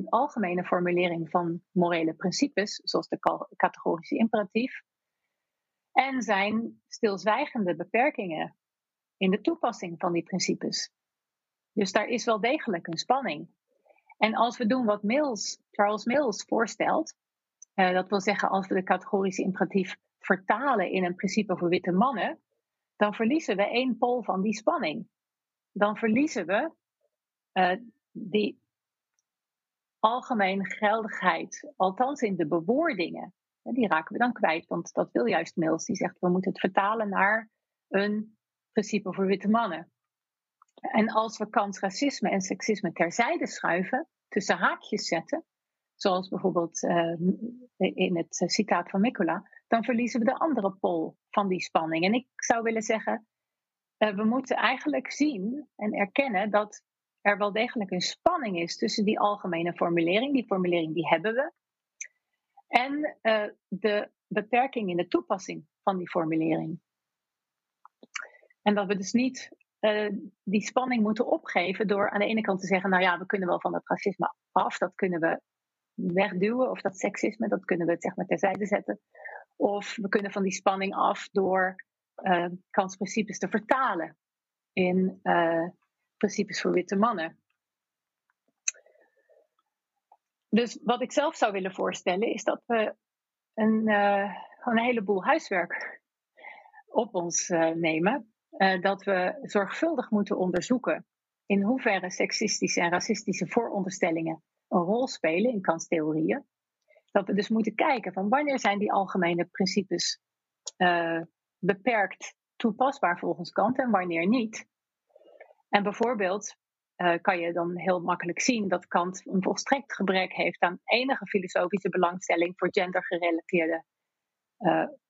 algemene formulering van morele principes, zoals de categorische imperatief, en zijn stilzwijgende beperkingen in de toepassing van die principes. Dus daar is wel degelijk een spanning. En als we doen wat Mills, Charles Mills voorstelt, uh, dat wil zeggen als we de categorische imperatief vertalen in een principe voor witte mannen, dan verliezen we één pol van die spanning. Dan verliezen we uh, die algemeen geldigheid, althans in de bewoordingen. Die raken we dan kwijt, want dat wil juist Mills. Die zegt we moeten het vertalen naar een principe voor witte mannen. En als we kans racisme en seksisme terzijde schuiven, tussen haakjes zetten, zoals bijvoorbeeld in het citaat van Nicola, dan verliezen we de andere pol van die spanning. En ik zou willen zeggen, we moeten eigenlijk zien en erkennen dat er wel degelijk een spanning is tussen die algemene formulering, die formulering die hebben we, en uh, de beperking in de toepassing van die formulering. En dat we dus niet uh, die spanning moeten opgeven door aan de ene kant te zeggen, nou ja, we kunnen wel van het racisme af, dat kunnen we wegduwen, of dat seksisme, dat kunnen we zeg maar terzijde zetten. Of we kunnen van die spanning af door uh, kansprincipes te vertalen in principes voor witte mannen. Dus wat ik zelf zou willen voorstellen is dat we een, uh, een heleboel huiswerk op ons nemen. Uh, dat we zorgvuldig moeten onderzoeken in hoeverre seksistische en racistische vooronderstellingen een rol spelen in kanstheorieën. Dat we dus moeten kijken van wanneer zijn die algemene principes beperkt toepasbaar volgens Kant en wanneer niet. En bijvoorbeeld uh, kan je dan heel makkelijk zien dat Kant een volstrekt gebrek heeft aan enige filosofische belangstelling voor gendergerelateerde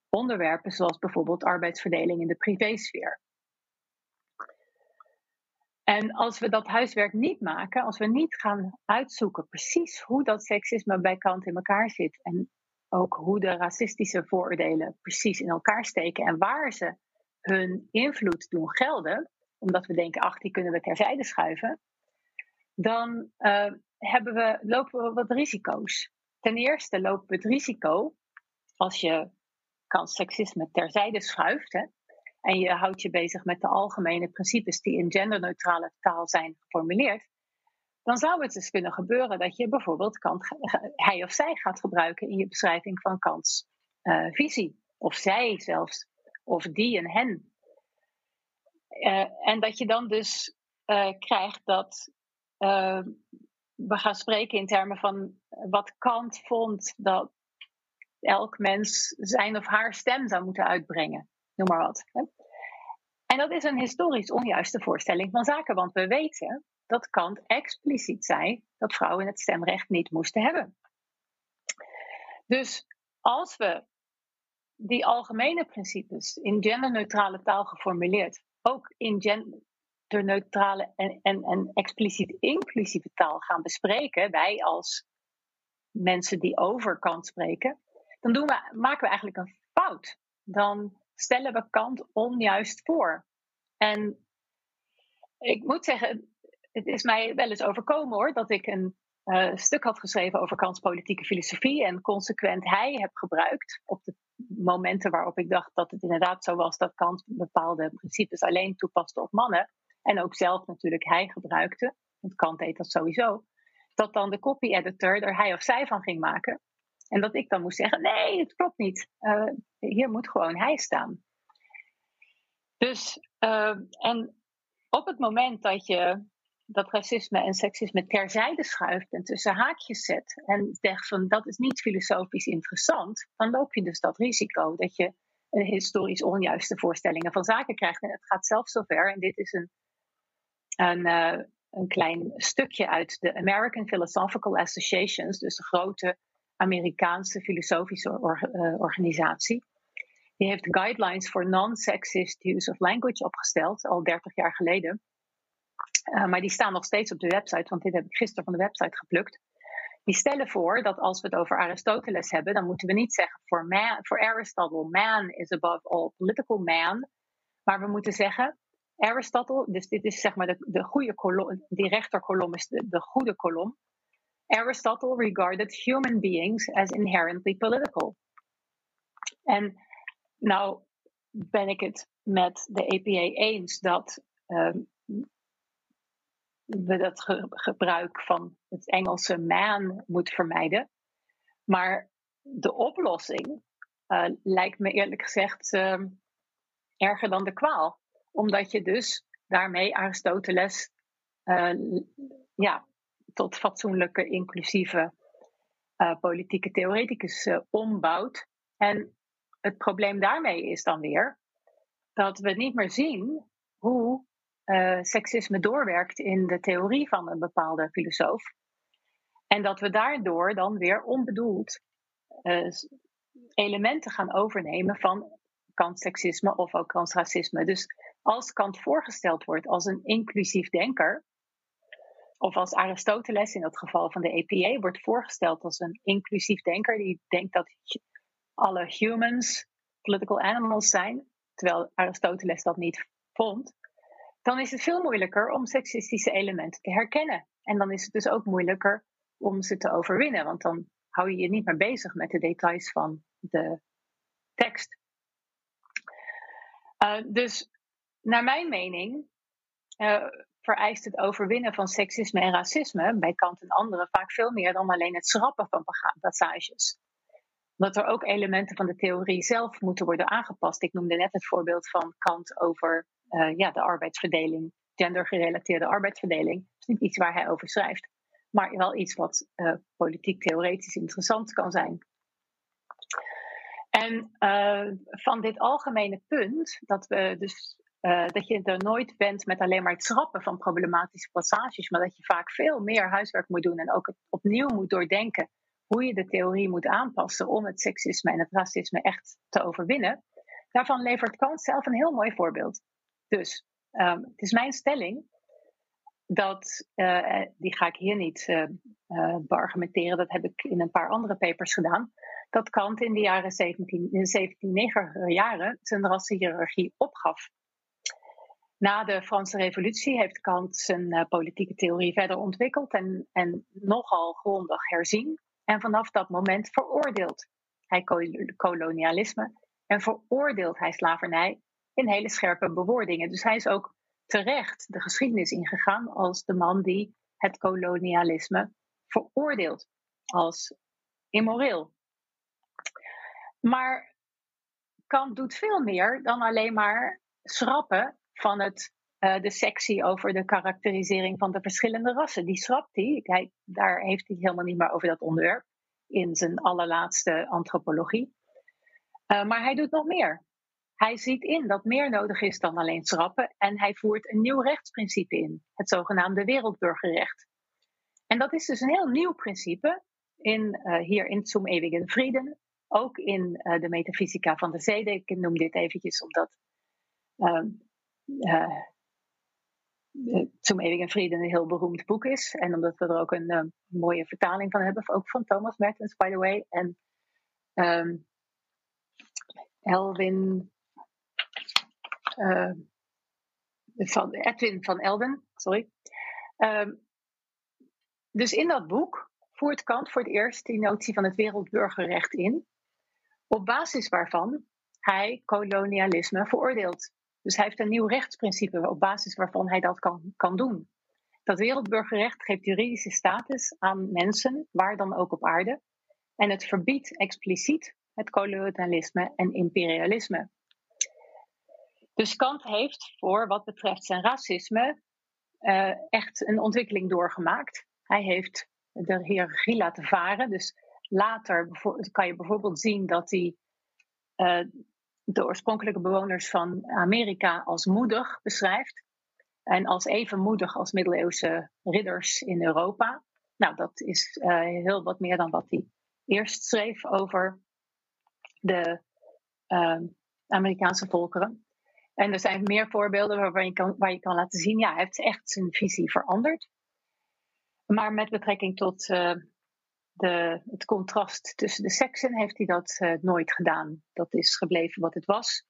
onderwerpen, zoals bijvoorbeeld arbeidsverdeling in de privésfeer. En als we dat huiswerk niet maken, als we niet gaan uitzoeken precies hoe dat seksisme bij Kant in elkaar zit en ook hoe de racistische vooroordelen precies in elkaar steken en waar ze hun invloed doen gelden, omdat we denken, ach, die kunnen we terzijde schuiven, dan uh, hebben we, lopen we wat risico's. Ten eerste lopen we het risico, als je kans seksisme terzijde schuift, hè, en je houdt je bezig met de algemene principes die in genderneutrale taal zijn geformuleerd, dan zou het dus kunnen gebeuren dat je bijvoorbeeld kant, hij of zij gaat gebruiken in je beschrijving van Kants uh, visie. Of zij zelfs, of die en hen. Uh, en dat je dan dus uh, krijgt dat we gaan spreken in termen van wat Kant vond dat elk mens zijn of haar stem zou moeten uitbrengen. Noem maar wat. En dat is een historisch onjuiste voorstelling van zaken, want we weten dat Kant expliciet zei dat vrouwen het stemrecht niet moesten hebben. Dus als we die algemene principes in genderneutrale taal geformuleerd ook in genderneutrale en, en, en expliciet inclusieve taal gaan bespreken, wij als mensen die over Kant spreken, dan doen we, maken we eigenlijk een fout. Dan stellen we Kant onjuist voor. En ik moet zeggen, het is mij wel eens overkomen hoor, dat ik een uh, stuk had geschreven over Kants politieke filosofie en consequent hij heb gebruikt op de momenten waarop ik dacht dat het inderdaad zo was dat Kant bepaalde principes alleen toepaste op mannen. En ook zelf natuurlijk hij gebruikte, want Kant deed dat sowieso. Dat dan de copy editor er hij of zij van ging maken. En dat ik dan moest zeggen: nee, het klopt niet. Uh, hier moet gewoon hij staan. Dus, uh, en op het moment dat je dat racisme en seksisme terzijde schuift en tussen haakjes zet en zegt van dat is niet filosofisch interessant, dan loop je dus dat risico dat je historisch onjuiste voorstellingen van zaken krijgt. En het gaat zelfs zover, en dit is een, een, uh, een klein stukje uit de American Philosophical Associations, dus de grote Amerikaanse filosofische uh, organisatie. Die heeft guidelines for non-sexist use of language opgesteld, al 30 jaar geleden. Uh, maar die staan nog steeds op de website, want dit heb ik gisteren van de website geplukt. Die stellen voor dat als we het over Aristoteles hebben, dan moeten we niet zeggen voor, man, voor Aristotle, man is above all political man. Maar we moeten zeggen, Aristotle, dus dit is zeg maar de, de goede kolom, die rechterkolom is de goede kolom. Aristotle regarded human beings as inherently political. En nou ben ik het met de EPA eens dat um, we dat gebruik van het Engelse man moeten vermijden. Maar de oplossing uh, lijkt me eerlijk gezegd uh, erger dan de kwaal. Omdat je dus daarmee Aristoteles uh, ja, tot fatsoenlijke, inclusieve eh, politieke theoreticus ombouwt. En het probleem daarmee is dan weer dat we niet meer zien hoe uh, seksisme doorwerkt in de theorie van een bepaalde filosoof. En dat we daardoor dan weer onbedoeld elementen gaan overnemen van kantseksisme of ook kansracisme. Dus als Kant voorgesteld wordt als een inclusief denker, of als Aristoteles in het geval van de EPA wordt voorgesteld als een inclusief denker die denkt dat alle humans political animals zijn, terwijl Aristoteles dat niet vond, dan is het veel moeilijker om seksistische elementen te herkennen. En dan is het dus ook moeilijker om ze te overwinnen, want dan hou je je niet meer bezig met de details van de tekst. Uh, dus naar mijn mening uh, vereist het overwinnen van seksisme en racisme bij Kant en anderen vaak veel meer dan alleen het schrappen van passages. Dat er ook elementen van de theorie zelf moeten worden aangepast. Ik noemde net het voorbeeld van Kant over uh, ja, de arbeidsverdeling, gendergerelateerde arbeidsverdeling. Dat is niet iets waar hij over schrijft, maar wel iets wat uh, politiek theoretisch interessant kan zijn. En uh, van dit algemene punt, dat, we dus, uh, dat je er nooit bent met alleen maar het schrappen van problematische passages, maar dat je vaak veel meer huiswerk moet doen en ook opnieuw moet doordenken hoe je de theorie moet aanpassen om het seksisme en het racisme echt te overwinnen. Daarvan levert Kant zelf een heel mooi voorbeeld. Dus um, het is mijn stelling dat, uh, die ga ik hier niet beargumenteren, dat heb ik in een paar andere papers gedaan, dat Kant in de jaren 17, in de 1790 jaren zijn rassenhierarchie opgaf. Na de Franse Revolutie heeft Kant zijn politieke theorie verder ontwikkeld en, en nogal grondig herzien. En vanaf dat moment veroordeelt hij kolonialisme en veroordeelt hij slavernij in hele scherpe bewoordingen. Dus hij is ook terecht de geschiedenis ingegaan als de man die het kolonialisme veroordeelt als immoreel. Maar Kant doet veel meer dan alleen maar schrappen van het, uh, de sectie over de karakterisering van de verschillende rassen. Die schrapt hij. Daar heeft hij helemaal niet meer over dat onderwerp in zijn allerlaatste antropologie. Uh, maar hij doet nog meer. Hij ziet in dat meer nodig is dan alleen schrappen en hij voert een nieuw rechtsprincipe in, het zogenaamde wereldburgerrecht. En dat is dus een heel nieuw principe in, uh, hier in Zum Ewigen Frieden, ook in de metafysica van de zeden. Ik noem dit eventjes omdat uh, Zum Ewigen Frieden een heel beroemd boek is en omdat we er ook een mooie vertaling van hebben, ook van Thomas Mertens, by the way. En um, Elwin uh, van Edwin van Elden, sorry. Uh, dus in dat boek voert Kant voor het eerst die notie van het wereldburgerrecht in, op basis waarvan hij kolonialisme veroordeelt. Dus hij heeft een nieuw rechtsprincipe op basis waarvan hij dat kan, kan doen. Dat wereldburgerrecht geeft juridische status aan mensen, waar dan ook op aarde. En het verbiedt expliciet het kolonialisme en imperialisme. Dus Kant heeft voor wat betreft zijn racisme uh, echt een ontwikkeling doorgemaakt. Hij heeft de hiërarchie laten varen. Dus later kan je bijvoorbeeld zien dat hij uh, de oorspronkelijke bewoners van Amerika als moedig beschrijft. En als even moedig als middeleeuwse ridders in Europa. Nou, dat is uh, heel wat meer dan wat hij eerst schreef over de Amerikaanse volkeren. En er zijn meer voorbeelden waarvan je kan, waar je kan laten zien, ja, hij heeft echt zijn visie veranderd. Maar met betrekking tot uh, de, het contrast tussen de seksen heeft hij dat uh, nooit gedaan. Dat is gebleven wat het was.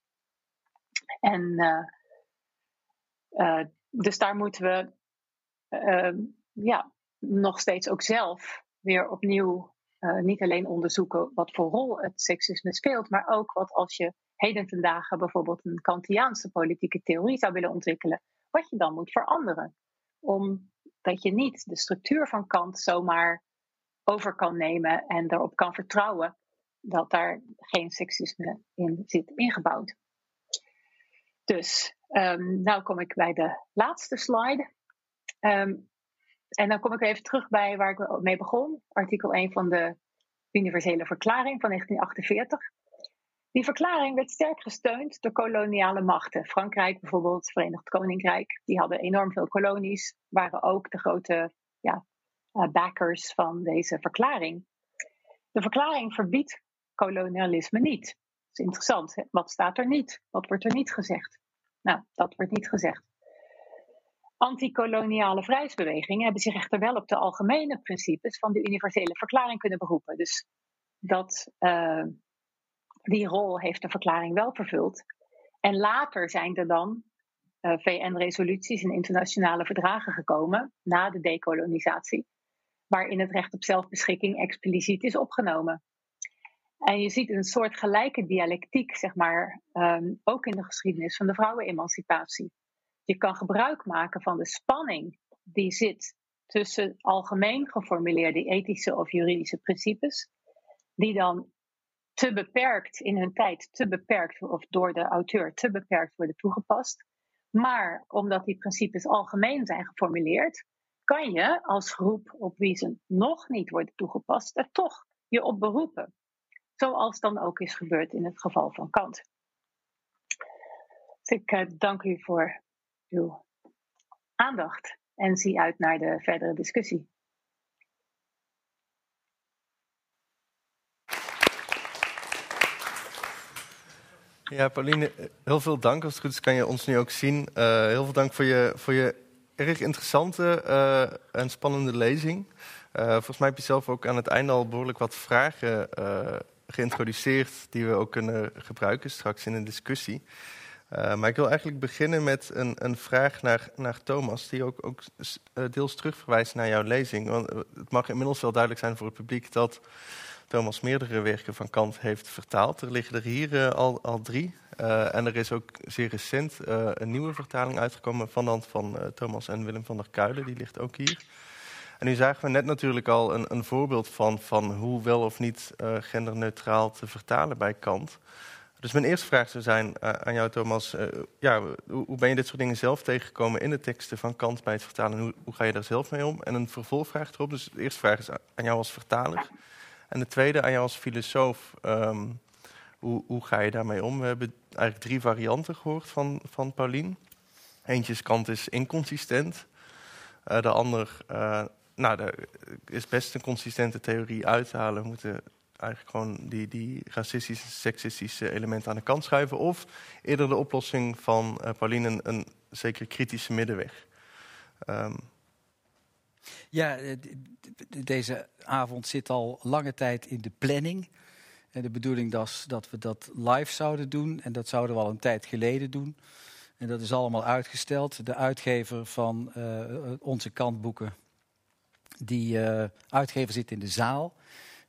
En uh, dus daar moeten we ja, nog steeds ook zelf weer opnieuw niet alleen onderzoeken wat voor rol het seksisme speelt, maar ook wat als je heden ten dagen bijvoorbeeld een Kantiaanse politieke theorie zou willen ontwikkelen, wat je dan moet veranderen. Omdat je niet de structuur van Kant zomaar over kan nemen en erop kan vertrouwen dat daar geen seksisme in zit ingebouwd. Dus, um, nou kom ik bij de laatste slide. Um, en dan kom ik even terug bij waar ik mee begon, artikel 1 van de Universele Verklaring van 1948. Die verklaring werd sterk gesteund door koloniale machten. Frankrijk bijvoorbeeld, Verenigd Koninkrijk, die hadden enorm veel kolonies, waren ook de grote ja, backers van deze verklaring. De verklaring verbiedt kolonialisme niet. Dat is interessant. Hè? Wat staat er niet? Wat wordt er niet gezegd? Nou, dat wordt niet gezegd. Antikoloniale vrijheidsbewegingen hebben zich echter wel op de algemene principes van de universele verklaring kunnen beroepen. Dus dat, uh, die rol heeft de verklaring wel vervuld. En later zijn er dan eh, VN-resoluties en internationale verdragen gekomen na de dekolonisatie, waarin het recht op zelfbeschikking expliciet is opgenomen. En je ziet een soort gelijke dialectiek, zeg maar, um, ook in de geschiedenis van de vrouwenemancipatie. Je kan gebruik maken van de spanning die zit tussen algemeen geformuleerde ethische of juridische principes, die dan te beperkt in hun tijd, te beperkt of door de auteur te beperkt worden toegepast. Maar omdat die principes algemeen zijn geformuleerd, kan je als groep op wie ze nog niet worden toegepast, er toch je op beroepen. Zoals dan ook is gebeurd in het geval van Kant. Dus ik uh, dank u voor uw aandacht en zie uit naar de verdere discussie. Ja, Pauline, heel veel dank. Als het goed is, kan je ons nu ook zien. Uh, heel veel dank voor je, voor je erg interessante uh, en spannende lezing. Uh, volgens mij heb je zelf ook aan het einde al behoorlijk wat vragen geïntroduceerd die we ook kunnen gebruiken straks in een discussie. Maar ik wil eigenlijk beginnen met een, een vraag naar, naar Thomas, die ook, ook deels terugverwijst naar jouw lezing. Want het mag inmiddels wel duidelijk zijn voor het publiek dat Thomas meerdere werken van Kant heeft vertaald. Er liggen er hier al, al drie. Uh, en er is ook zeer recent uh, een nieuwe vertaling uitgekomen van de hand van Thomas en Willem van der Kuilen. Die ligt ook hier. En nu zagen we net natuurlijk al een, een voorbeeld van, van hoe wel of niet genderneutraal te vertalen bij Kant. Dus mijn eerste vraag zou zijn aan jou, Thomas. ja, hoe, hoe, ben je dit soort dingen zelf tegengekomen in de teksten van Kant bij het vertalen? Hoe, hoe ga je daar zelf mee om? En een vervolgvraag erop. Dus de eerste vraag is aan jou als vertaler. En de tweede aan jou als filosoof. Um, hoe, hoe, ga je daarmee om? We hebben eigenlijk drie varianten gehoord van, van Paulien. Eentje kant is inconsistent. Uh, de ander, uh, nou, is best een consistente theorie uit te halen. We moeten eigenlijk gewoon die, die racistische, seksistische elementen aan de kant schuiven. Of eerder de oplossing van uh, Pauline een, een zeker kritische middenweg. Um, ja, eh, deze avond zit al lange tijd in de planning. En de bedoeling was dat we dat live zouden doen. En dat zouden we al een tijd geleden doen. En dat is allemaal uitgesteld. De uitgever van uh, onze kantboeken, die uh, uitgever zit in de zaal.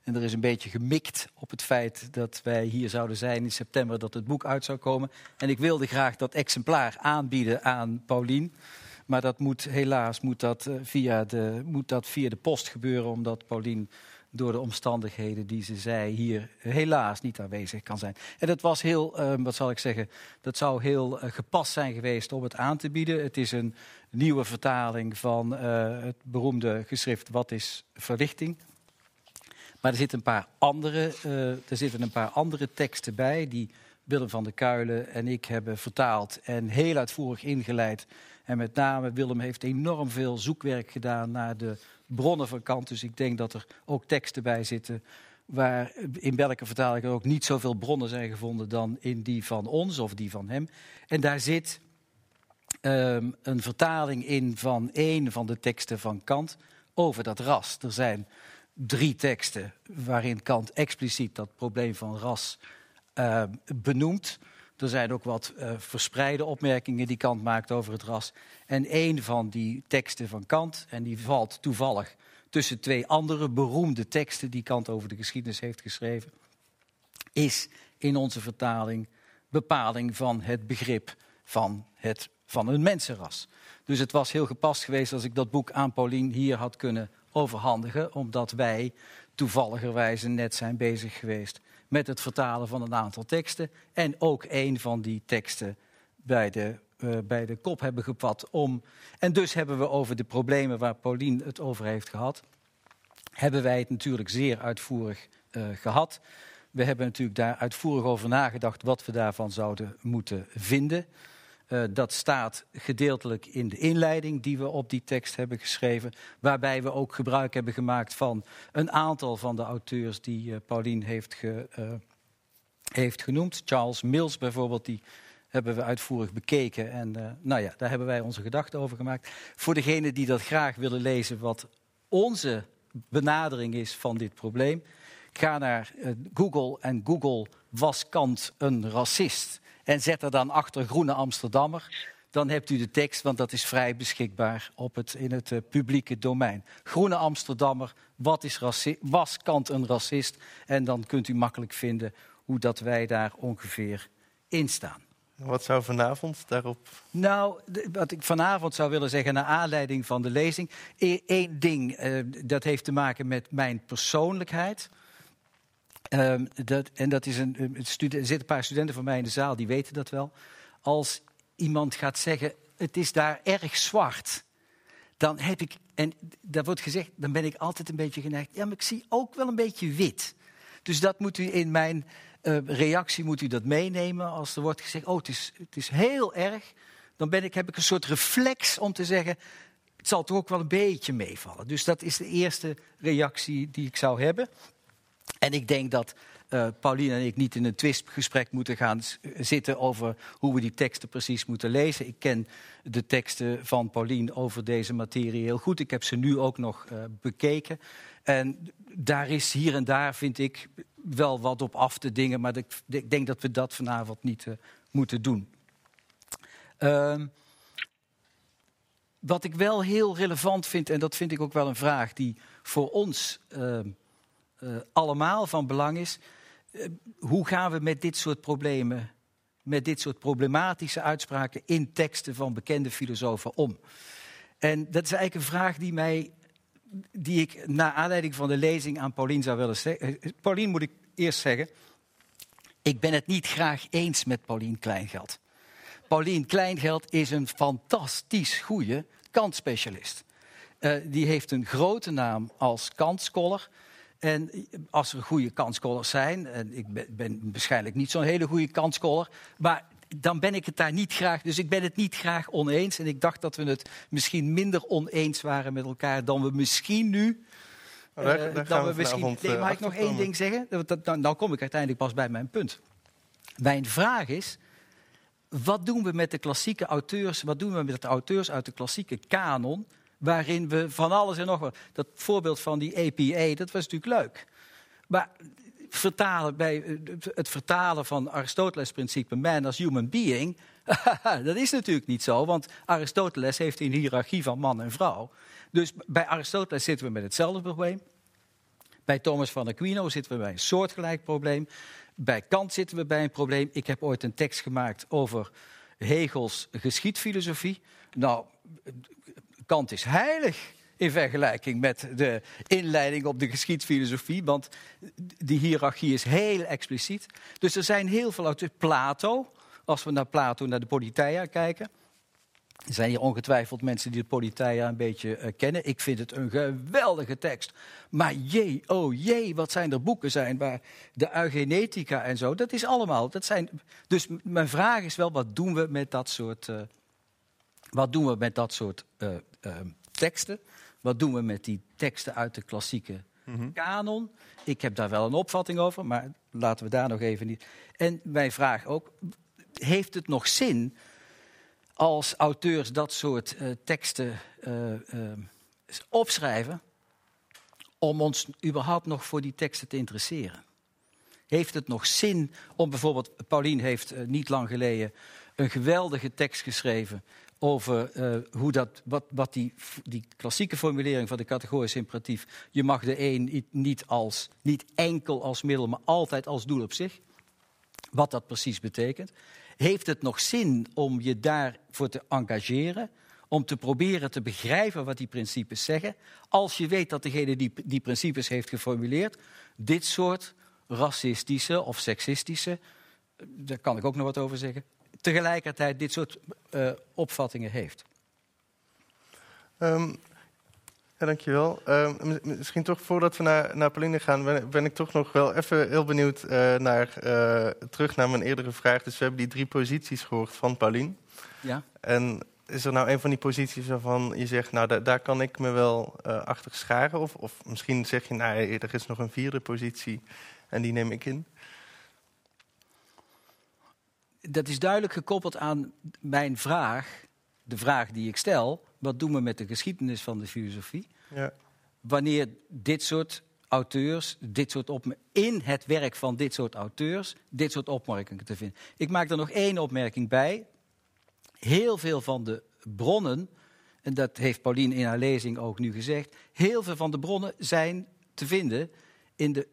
En er is een beetje gemikt op het feit dat wij hier zouden zijn in september, dat het boek uit zou komen. En ik wilde graag dat exemplaar aanbieden aan Paulien. Maar dat moet helaas moet dat, via de, moet dat via de post gebeuren, omdat Paulien door de omstandigheden die ze zei hier helaas niet aanwezig kan zijn. En dat was heel, uh, wat zal ik zeggen, dat zou heel uh, gepast zijn geweest om het aan te bieden. Het is een nieuwe vertaling van het beroemde geschrift Wat is verlichting? Maar er zitten een paar andere, er zitten een paar andere teksten bij die Willem van der Kuilen en ik hebben vertaald en heel uitvoerig ingeleid en met name Willem heeft enorm veel zoekwerk gedaan naar de bronnen van Kant. Dus ik denk dat er ook teksten bij zitten waar in welke vertaling er ook niet zoveel bronnen zijn gevonden dan in die van ons of die van hem. En daar zit um, een vertaling in van een van de teksten van Kant over dat ras. Er zijn drie teksten waarin Kant expliciet dat probleem van ras uh, benoemt. Er zijn ook wat uh, verspreide opmerkingen die Kant maakt over het ras. En een van die teksten van Kant, en die valt toevallig tussen twee andere beroemde teksten die Kant over de geschiedenis heeft geschreven, is in onze vertaling bepaling van het begrip van, het, van een mensenras. Dus het was heel gepast geweest als ik dat boek aan Paulien hier had kunnen overhandigen, omdat wij toevalligerwijze net zijn bezig geweest met het vertalen van een aantal teksten. En ook een van die teksten bij de, uh, bij de kop hebben gevat. Om, en dus hebben we over de problemen waar Paulien het over heeft gehad, hebben wij het natuurlijk zeer uitvoerig uh, gehad. We hebben natuurlijk daar uitvoerig over nagedacht wat we daarvan zouden moeten vinden. Uh, dat staat gedeeltelijk in de inleiding die we op die tekst hebben geschreven, waarbij we ook gebruik hebben gemaakt van een aantal van de auteurs die uh, Paulien heeft, ge, uh, heeft genoemd. Charles Mills bijvoorbeeld, die hebben we uitvoerig bekeken en nou ja, daar hebben wij onze gedachten over gemaakt. Voor degenen die dat graag willen lezen, wat onze benadering is van dit probleem, ga naar Google en Google was Kant een racist? En zet er dan achter Groene Amsterdammer. Dan hebt u de tekst, want dat is vrij beschikbaar op het, in het uh, publieke domein. Groene Amsterdammer, wat is was Kant een racist? En dan kunt u makkelijk vinden hoe dat wij daar ongeveer in staan. Wat zou vanavond daarop? Nou, wat ik vanavond zou willen zeggen, naar aanleiding van de lezing. Eén ding, uh, dat heeft te maken met mijn persoonlijkheid. Um, dat, en dat is een, er zitten een paar studenten van mij in de zaal, die weten dat wel. Als iemand gaat zeggen, het is daar erg zwart, dan heb ik, en dat wordt gezegd, dan ben ik altijd een beetje geneigd. Ja, maar ik zie ook wel een beetje wit. Dus dat moet u in mijn uh, reactie moet u dat meenemen. Als er wordt gezegd, oh, het is, het is heel erg, dan ben ik, heb ik een soort reflex om te zeggen, het zal toch ook wel een beetje meevallen. Dus dat is de eerste reactie die ik zou hebben. En ik denk dat uh, Pauline en ik niet in een twistgesprek moeten gaan zitten over hoe we die teksten precies moeten lezen. Ik ken de teksten van Pauline over deze materie heel goed. Ik heb ze nu ook nog uh, bekeken. En daar is hier en daar, vind ik, wel wat op af te dingen. Maar ik, ik denk dat we dat vanavond niet uh, moeten doen. Uh, wat ik wel heel relevant vind, en dat vind ik ook wel een vraag die voor ons ehm, uh, allemaal van belang is. Uh, hoe gaan we met dit soort problemen, met dit soort problematische uitspraken in teksten van bekende filosofen om? En dat is eigenlijk een vraag die, mij, die ik na aanleiding van de lezing aan Paulien zou willen zeggen. Eh, Paulien moet ik eerst zeggen, ik ben het niet graag eens met Paulien Kleingeld. Paulien Kleingeld is een fantastisch goede kantspecialist. Uh, die heeft een grote naam als kantscholar. En als er goede kansscholars zijn, en ik ben, ben waarschijnlijk niet zo'n hele goede kansscholar, maar dan ben ik het daar niet graag. Dus ik ben het niet graag oneens. En ik dacht dat we het misschien minder oneens waren met elkaar dan we misschien nu. Oh, daar, daar uh, we, we misschien, nee, mag ik nog één ding zeggen? Dan, dan kom ik uiteindelijk pas bij mijn punt. Mijn vraag is: wat doen we met de klassieke auteurs? Wat doen we met de auteurs uit de klassieke kanon? Waarin we van alles en nog wat. Dat voorbeeld van die APA, dat was natuurlijk leuk. Maar vertalen bij, eh, het vertalen van Aristoteles' principe man as human being, dat is natuurlijk niet zo, want Aristoteles heeft een hiërarchie van man en vrouw. Dus bij Aristoteles zitten we met hetzelfde probleem. Bij Thomas van Aquino zitten we bij een soortgelijk probleem. Bij Kant zitten we bij een probleem. Ik heb ooit een tekst gemaakt over Hegels geschiedfilosofie. Nou, Kant is heilig in vergelijking met de inleiding op de geschiedfilosofie, want die hiërarchie is heel expliciet. Dus er zijn heel veel uit Plato, als we naar Plato, naar de Politeia kijken. Er zijn hier ongetwijfeld mensen die de Politeia een beetje uh, kennen. Ik vind het een geweldige tekst. Maar jee, oh jee, wat zijn er boeken zijn waar de eugenetica en zo. Dat is allemaal. Dat zijn, dus mijn vraag is wel, wat doen we met dat soort, uh, wat doen we met dat soort uh, Ehm, teksten. Wat doen we met die teksten uit de klassieke mm kanon? Ik heb daar wel een opvatting over, maar laten we daar nog even niet. En mijn vraag ook: heeft het nog zin als auteurs dat soort uh, teksten uh, uh, opschrijven, om ons überhaupt nog voor die teksten te interesseren? Heeft het nog zin om bijvoorbeeld, Paulien heeft niet lang geleden een geweldige tekst geschreven over uh, hoe dat, wat, wat die, die klassieke formulering van de categorisch imperatief. Je mag de een niet, als, niet enkel als middel, maar altijd als doel op zich. Wat dat precies betekent. Heeft het nog zin om je daarvoor te engageren? Om te proberen te begrijpen wat die principes zeggen. Als je weet dat degene die die principes heeft geformuleerd. dit soort racistische of seksistische. daar kan ik ook nog wat over zeggen tegelijkertijd dit soort uh, opvattingen heeft. Um, ja, dankjewel. Uh, misschien toch voordat we naar, naar Pauline gaan, ben, ben, ik toch nog wel even heel benieuwd uh, naar, uh, terug naar mijn eerdere vraag. Dus we hebben die drie posities gehoord van Pauline. Ja. En is er nou een van die posities waarvan je zegt, nou daar, daar kan ik me wel achter scharen? Of, of misschien zeg je, nou er is nog een vierde positie en die neem ik in? Dat is duidelijk gekoppeld aan mijn vraag, de vraag die ik stel. Wat doen we met de geschiedenis van de filosofie? Ja. Wanneer dit soort auteurs, dit soort in het werk van dit soort auteurs, dit soort opmerkingen te vinden. Ik maak er nog één opmerking bij. Heel veel van de bronnen, en dat heeft Pauline in haar lezing ook nu gezegd, heel veel van de bronnen zijn te vinden in de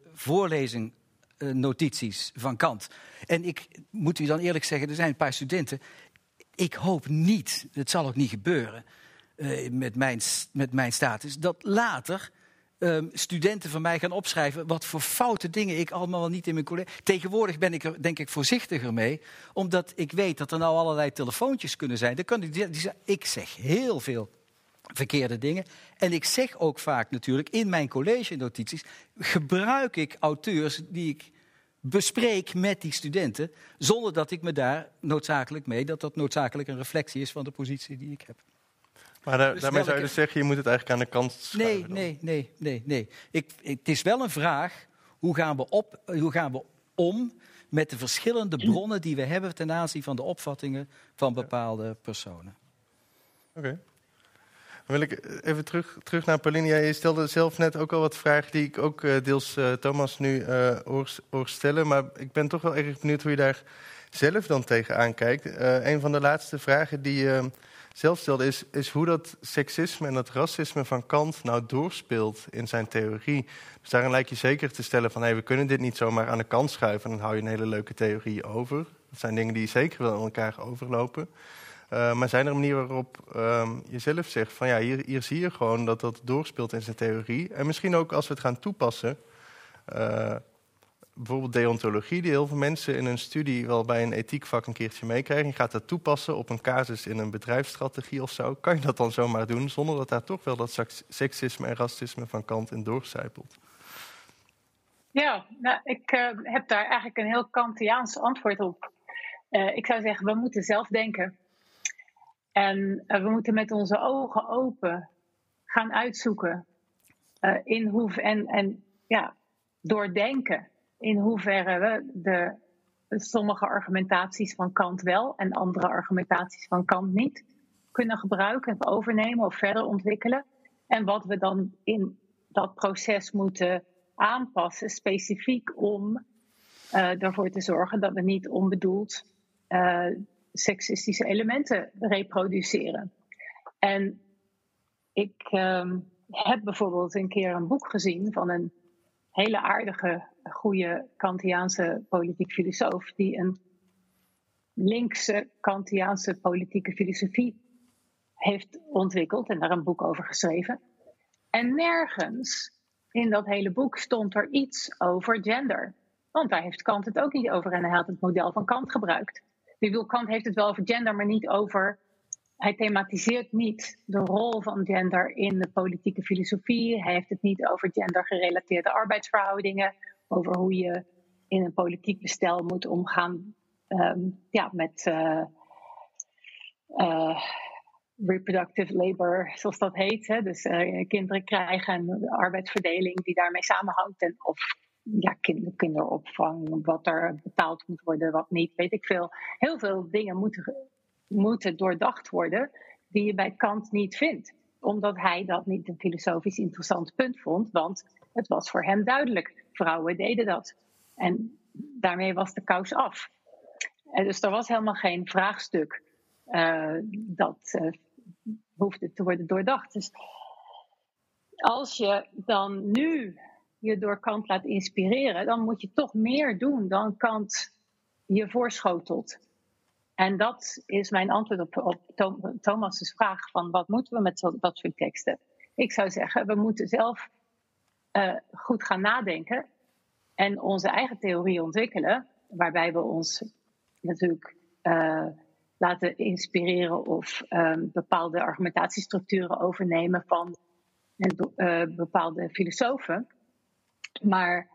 voorlezingnotities van Kant. En ik moet u dan eerlijk zeggen, er zijn een paar studenten. Ik hoop niet, het zal ook niet gebeuren uh, met, mijn, met mijn status, dat later um, studenten van mij gaan opschrijven wat voor foute dingen ik allemaal wel niet in mijn college. Tegenwoordig ben ik er denk ik voorzichtiger mee, omdat ik weet dat er nou allerlei telefoontjes kunnen zijn. Dan kan die, ik zeg heel veel verkeerde dingen. En ik zeg ook vaak natuurlijk in mijn college notities, gebruik ik auteurs die ik bespreek met die studenten, zonder dat ik me daar noodzakelijk mee, dat dat noodzakelijk een reflectie is van de positie die ik heb. Maar daar, dus daarmee zou je dus zeggen, je moet het eigenlijk aan de kant schuiven. Nee, nee, nee, nee, nee. Ik, het is wel een vraag, hoe gaan, we op, hoe gaan we om met de verschillende bronnen die we hebben ten aanzien van de opvattingen van bepaalde personen. Oké. Wil ik even terug, terug naar Pauline. Je stelde zelf net ook al wat vragen die ik ook uh, deels uh, Thomas nu uh, hoor, stellen. Maar ik ben toch wel erg benieuwd hoe je daar zelf dan tegenaan kijkt. een van de laatste vragen die zelf stelde, is, is hoe dat seksisme en dat racisme van Kant nou doorspeelt in zijn theorie. Dus daarin lijkt je zeker te stellen van hey, we kunnen dit niet zomaar aan de kant schuiven en dan hou je een hele leuke theorie over. Dat zijn dingen die zeker wel in elkaar overlopen. Uh, maar zijn er manieren waarop um, je zelf zegt van ja, hier, hier zie je gewoon dat dat doorspeelt in zijn theorie. En misschien ook als we het gaan toepassen, uh, bijvoorbeeld deontologie, die heel veel mensen in hun studie wel bij een ethiekvak een keertje meekrijgen. Je gaat dat toepassen op een casus in een bedrijfsstrategie of zo. Kan je dat dan zomaar doen zonder dat daar toch wel dat seksisme en racisme van kant in doorcijpelt? Ja, nou, ik uh, heb daar eigenlijk een heel Kantiaans antwoord op. Ik zou zeggen, we moeten zelf denken. En uh, we moeten met onze ogen open gaan uitzoeken in hoe en, en ja, doordenken in hoeverre we de, sommige argumentaties van Kant wel en andere argumentaties van Kant niet kunnen gebruiken overnemen of verder ontwikkelen. En wat we dan in dat proces moeten aanpassen, specifiek om uh, ervoor te zorgen dat we niet onbedoeld seksistische elementen reproduceren. En ik uh, heb bijvoorbeeld een keer een boek gezien van een hele aardige, goede Kantiaanse politiek filosoof, die een linkse Kantiaanse politieke filosofie heeft ontwikkeld en daar een boek over geschreven. En nergens in dat hele boek stond er iets over gender. Want daar heeft Kant het ook niet over en hij had het model van Kant gebruikt. Bedoel, Kant heeft het wel over gender, maar niet over hij thematiseert niet de rol van gender in de politieke filosofie. Hij heeft het niet over gendergerelateerde arbeidsverhoudingen, over hoe je in een politiek bestel moet omgaan um, ja, met uh, uh, reproductive labor, zoals dat heet. Hè? Dus uh, kinderen krijgen en de arbeidsverdeling die daarmee samenhangt. En of ja, kinder, kinderopvang, wat er betaald moet worden, wat niet, weet ik veel. Heel veel dingen moeten moeten doordacht worden die je bij Kant niet vindt. Omdat hij dat niet een filosofisch interessant punt vond, want het was voor hem duidelijk. Vrouwen deden dat. En daarmee was de kous af. En dus er was helemaal geen vraagstuk uh, dat uh, hoefde te worden doordacht. Dus als je dan nu je door Kant laat inspireren, dan moet je toch meer doen dan Kant je voorschotelt. En dat is mijn antwoord op, op Thomas' vraag van wat moeten we met dat soort teksten. Ik zou zeggen, we moeten zelf uh, goed gaan nadenken en onze eigen theorie ontwikkelen, waarbij we ons natuurlijk uh, laten inspireren of um, bepaalde argumentatiestructuren overnemen van uh, bepaalde filosofen. Maar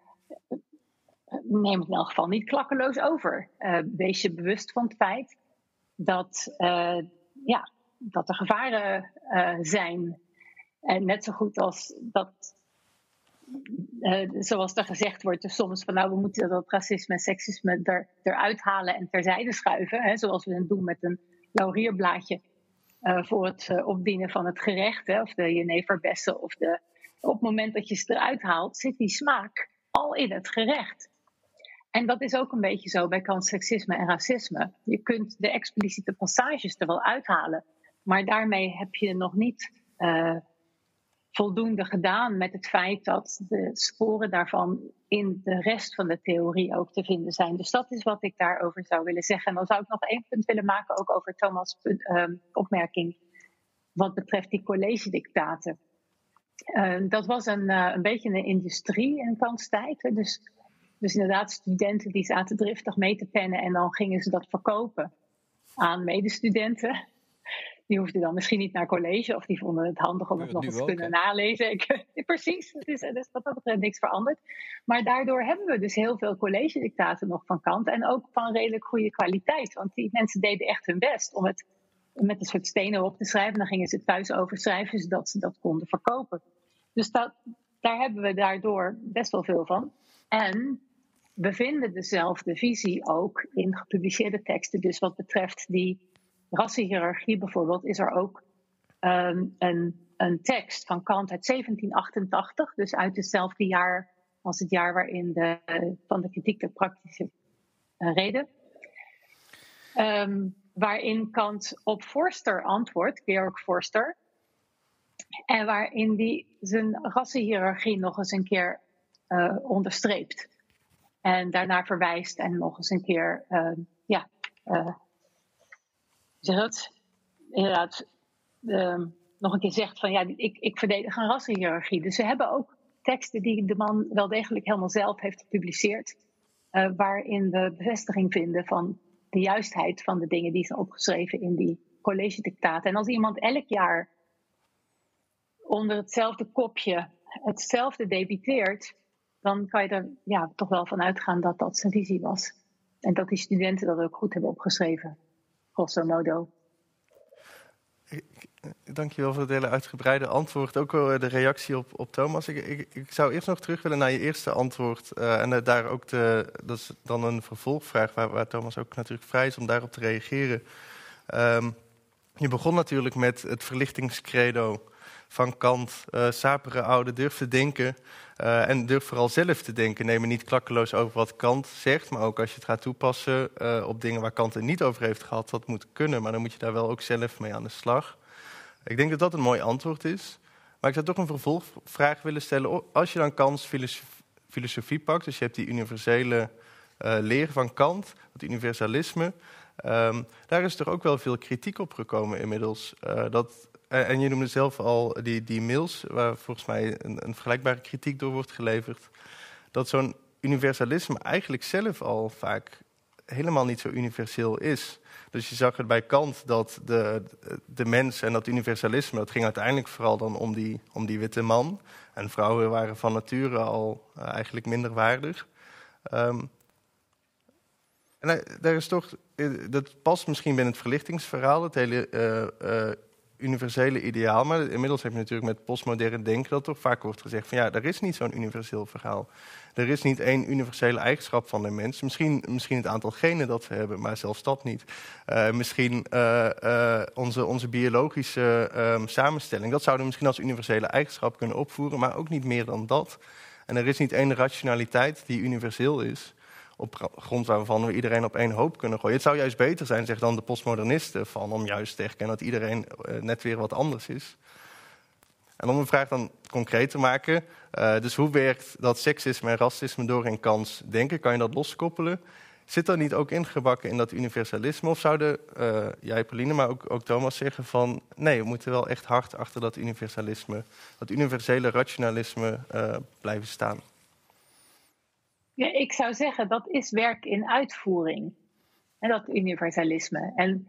neem het in elk geval niet klakkeloos over. Uh, wees je bewust van het feit dat, ja, dat er gevaren zijn. En net zo goed als dat zoals er gezegd wordt, dus soms van nou, we moeten dat racisme en seksisme er, eruit halen en terzijde schuiven. Hè, zoals we het doen met een laurierblaadje voor het opdienen van het gerecht. Hè, of de jeneverbessen. Of de, op het moment dat je ze eruit haalt, zit die smaak al in het gerecht. En dat is ook een beetje zo bij seksisme en racisme. Je kunt de expliciete passages er wel uithalen, maar daarmee heb je nog niet voldoende gedaan met het feit dat de sporen daarvan in de rest van de theorie ook te vinden zijn. Dus dat is wat ik daarover zou willen zeggen. En dan zou ik nog één punt willen maken, ook over Thomas' uh, opmerking, wat betreft die college-dictaten. Uh, dat was een, uh, een beetje een industrie in kanstijd. Dus, dus inderdaad, studenten die zaten driftig mee te pennen en dan gingen ze dat verkopen aan medestudenten die hoefden dan misschien niet naar college of die vonden het handig om het nog eens te kunnen nalezen. Ik, precies, het is, dus wat dat betreft niks veranderd. Maar daardoor hebben we dus heel veel college-dictaten nog van kant en ook van redelijk goede kwaliteit. Want die mensen deden echt hun best om het met een soort stenen op te schrijven. Dan gingen ze het thuis overschrijven zodat ze dat konden verkopen. Dus dat, daar hebben we daardoor best wel veel van. En we vinden dezelfde visie ook in gepubliceerde teksten. Dus wat betreft die rassenhierarchie bijvoorbeeld, is er ook um, een, een tekst van Kant uit 1788, dus uit hetzelfde jaar als het jaar waarin de, van de kritiek de praktische uh, reden. Um, waarin Kant op Forster antwoordt, Georg Forster. En waarin die zijn rassenhierarchie nog eens een keer uh, onderstreept. En daarna verwijst en nog eens een keer uh, ja, uh, zeg inderdaad uh, nog een keer zegt van ja, ik, ik verdedig een rassenhierarchie. Dus ze hebben ook teksten die de man wel degelijk helemaal zelf heeft gepubliceerd, waarin we bevestiging vinden van de juistheid van de dingen die zijn opgeschreven in die college-dictaten. En als iemand elk jaar onder hetzelfde kopje hetzelfde debiteert, dan kan je er ja, toch wel van uitgaan dat dat zijn visie was. En dat die studenten dat ook goed hebben opgeschreven grosso modo. Dankjewel voor het hele uitgebreide antwoord. Ook wel de reactie op, op Thomas. Ik, ik, ik zou eerst nog terug willen naar je eerste antwoord. Uh, en daar ook de, dat is dan een vervolgvraag waar, waar, Thomas ook natuurlijk vrij is om daarop te reageren. Um, je begon natuurlijk met het verlichtingscredo van Kant. Uh, sapere oude, durf te denken. Uh, en durf vooral zelf te denken. Neem niet klakkeloos over wat Kant zegt. Maar ook als je het gaat toepassen uh, op dingen waar Kant het niet over heeft gehad. Dat moet kunnen, maar dan moet je daar wel ook zelf mee aan de slag. Ik denk dat dat een mooi antwoord is. Maar ik zou toch een vervolgvraag willen stellen. Als je dan Kants filosofie, filosofie pakt, dus je hebt die universele uh, leer van Kant, het universalisme. Um, daar is toch ook wel veel kritiek op gekomen inmiddels. Uh, dat eh, en je noemde zelf al die, die mails, waar volgens mij een, een vergelijkbare kritiek door wordt geleverd. Dat zo'n universalisme eigenlijk zelf al vaak helemaal niet zo universeel is. Dus je zag het bij Kant dat de, de mens en dat universalisme, dat ging uiteindelijk vooral dan om die, om die witte man. En vrouwen waren van nature al uh, eigenlijk minder waardig. Um, en is toch, eh, dat past misschien binnen het verlichtingsverhaal, het hele uh, universele ideaal. Maar inmiddels heb je natuurlijk met postmodern denken dat toch vaak wordt gezegd van ja, er is niet zo'n universeel verhaal. Er is niet één universele eigenschap van de mens. Misschien, misschien het aantal genen dat we hebben, maar zelfs dat niet. Misschien onze, onze biologische um, samenstelling. Dat zouden we misschien als universele eigenschap kunnen opvoeren, maar ook niet meer dan dat. En er is niet één rationaliteit die universeel is op grond waarvan we iedereen op één hoop kunnen gooien. Het zou juist beter zijn, zeg dan de postmodernisten, van om juist te erkennen dat iedereen uh, net weer wat anders is. En om een vraag dan concreet te maken, uh, dus hoe werkt dat seksisme en racisme door in kans denken? Kan je dat loskoppelen? Zit dat niet ook ingebakken in dat universalisme? Of zouden uh, jij, Pauline, maar ook, Thomas zeggen van... nee, we moeten wel echt hard achter dat universalisme, dat universele rationalisme blijven staan? Ja, ik zou zeggen dat is werk in uitvoering. En dat universalisme. En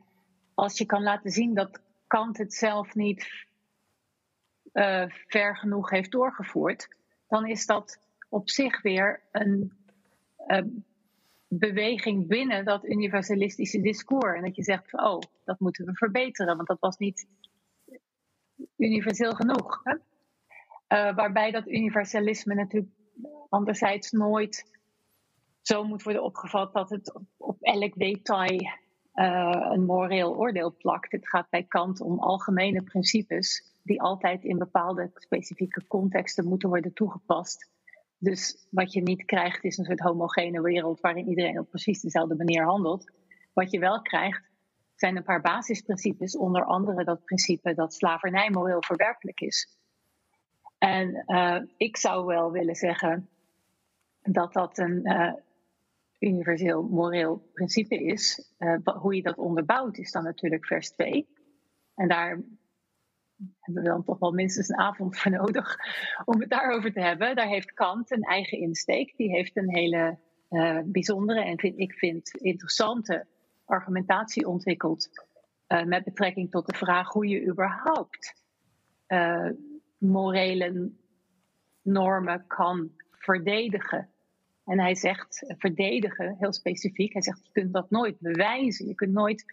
als je kan laten zien dat Kant het zelf niet uh, ver genoeg heeft doorgevoerd, dan is dat op zich weer een, uh, beweging binnen dat universalistische discours. En dat je zegt, oh, dat moeten we verbeteren, want dat was niet universeel genoeg. Hè? Uh, waarbij dat universalisme natuurlijk anderzijds nooit zo moet worden opgevat dat het op, elk detail uh, een moreel oordeel plakt. Het gaat bij Kant om algemene principes die altijd in bepaalde specifieke contexten moeten worden toegepast. Dus wat je niet krijgt is een soort homogene wereld waarin iedereen op precies dezelfde manier handelt. Wat je wel krijgt zijn een paar basisprincipes, onder andere dat principe dat slavernij moreel verwerpelijk is. En uh, ik zou wel willen zeggen dat dat een uh, universeel moreel principe is. Uh, hoe je dat onderbouwt is dan natuurlijk vers 2. En daar hebben we dan toch wel minstens een avond voor nodig om het daarover te hebben. Daar heeft Kant een eigen insteek. Die heeft een hele uh, bijzondere en vind, ik vind interessante argumentatie ontwikkeld. Uh, met betrekking tot de vraag hoe je überhaupt morele normen kan verdedigen. En hij zegt verdedigen, heel specifiek. Hij zegt je kunt dat nooit bewijzen. Je kunt nooit